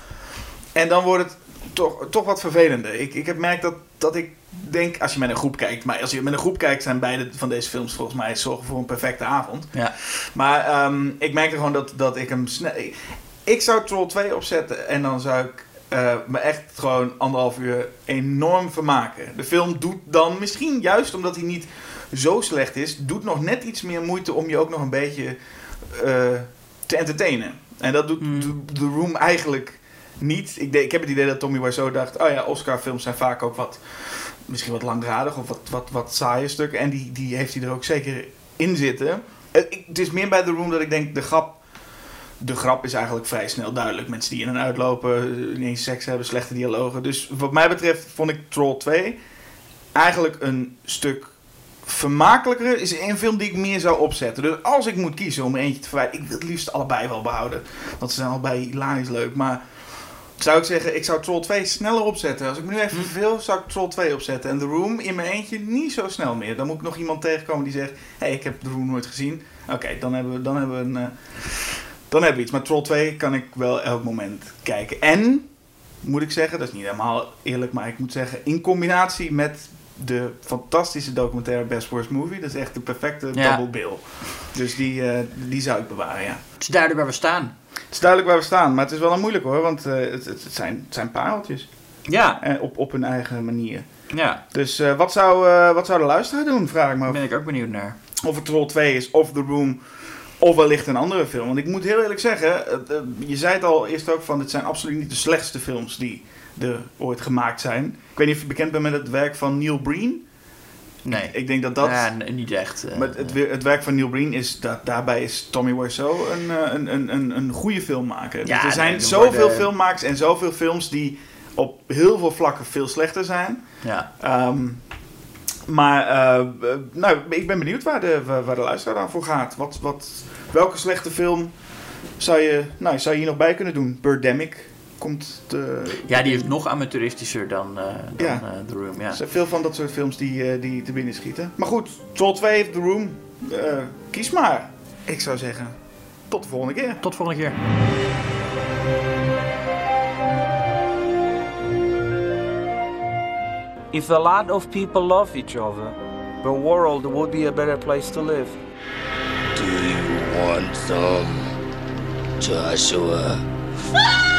En dan wordt het toch, toch wat vervelender. Ik, ik heb merkt dat, dat ik denk, als je met een groep kijkt, maar als je met een groep kijkt, zijn beide van deze films volgens mij zorgen voor een perfecte avond. Ja. Maar ehm, ik merkte gewoon dat, dat ik hem snel. Ik, ik zou Troll 2 opzetten en dan zou ik eh, me echt gewoon anderhalf uur enorm vermaken. De film doet dan, misschien juist omdat hij niet zo slecht is, doet nog net iets meer moeite om je ook nog een beetje eh, te entertainen. En dat doet Hmm. The, The Room eigenlijk niet. Ik, denk- ik heb het idee dat Tommy Wiseau dacht, oh ja, Oscar-films zijn vaak ook wat, misschien wat langdradig of wat, wat, wat saaie stukken. En die, die heeft hij er ook zeker in zitten. Het, ik- het is meer bij The Room dat ik denk, de grap, de grap is eigenlijk vrij snel duidelijk. Mensen die in en uitlopen, eh, ineens seks hebben, slechte dialogen. Dus wat mij betreft vond ik Troll 2 eigenlijk een stuk vermakelijker. Is een film die ik meer zou opzetten. Dus als ik moet kiezen om er eentje te verwijderen, ik wil het liefst allebei wel behouden. Want ze zijn allebei hilarisch leuk. Maar zou ik zeggen, ik zou Troll 2 sneller opzetten. Als ik me nu even verveel, zou ik Troll 2 opzetten. En The Room in mijn eentje niet zo snel meer. Dan moet ik nog iemand tegenkomen die zegt, hé, hey, ik heb The Room nooit gezien. Oké, dan hebben we, dan hebben we een... eh, dan hebben we iets. Maar Troll 2 kan ik wel elk moment kijken. En, moet ik zeggen, dat is niet helemaal eerlijk, maar ik moet zeggen, in combinatie met de fantastische documentaire Best Worst Movie, dat is echt de perfecte Ja. double bill. Dus die, eh, die zou ik bewaren, ja. Het is duidelijk waar we staan. Het is duidelijk waar we staan, maar het is wel een moeilijk hoor, want eh, het, het, zijn, het zijn pareltjes. Ja, Eh, op, op hun eigen manier. ja. Dus eh, wat, zou, wat zou de luisteraar doen, vraag ik me Daar af. ben ik ook benieuwd naar. Of het Troll 2 is, of The Room, of wellicht een andere film. Want ik moet heel eerlijk zeggen, je zei het al eerst ook van, dit zijn absoluut niet de slechtste films die er ooit gemaakt zijn. Ik weet niet of je bekend bent met het werk van Neil Breen. Nee. Ik denk dat dat... Ja, niet echt. eh, Maar het, wer- het werk van Neil Breen is dat daarbij is Tommy Wiseau een, eh, een, een, een, een goede filmmaker. Dus Ja, er zijn nee, zoveel worden- filmmakers en zoveel films die op heel veel vlakken veel slechter zijn. ja. Ehm, maar eh, eh, nou, ik ben benieuwd waar de, waar waar de luisteraar dan voor gaat. Wat, wat, welke slechte film zou je, nou, zou je hier nog bij kunnen doen? Birdemic komt. De, ja, die is nog amateuristischer dan, eh, dan Ja. eh, The Room. Ja. Er zijn veel van dat soort films die, eh, die te binnen schieten. Maar goed, Troll 2 heeft The Room. Eh, kies maar. Ik zou zeggen, tot de volgende keer. Tot volgende keer. If a lot of people love each other, the world would be a better place to live. Do you want some, Joshua? Ah!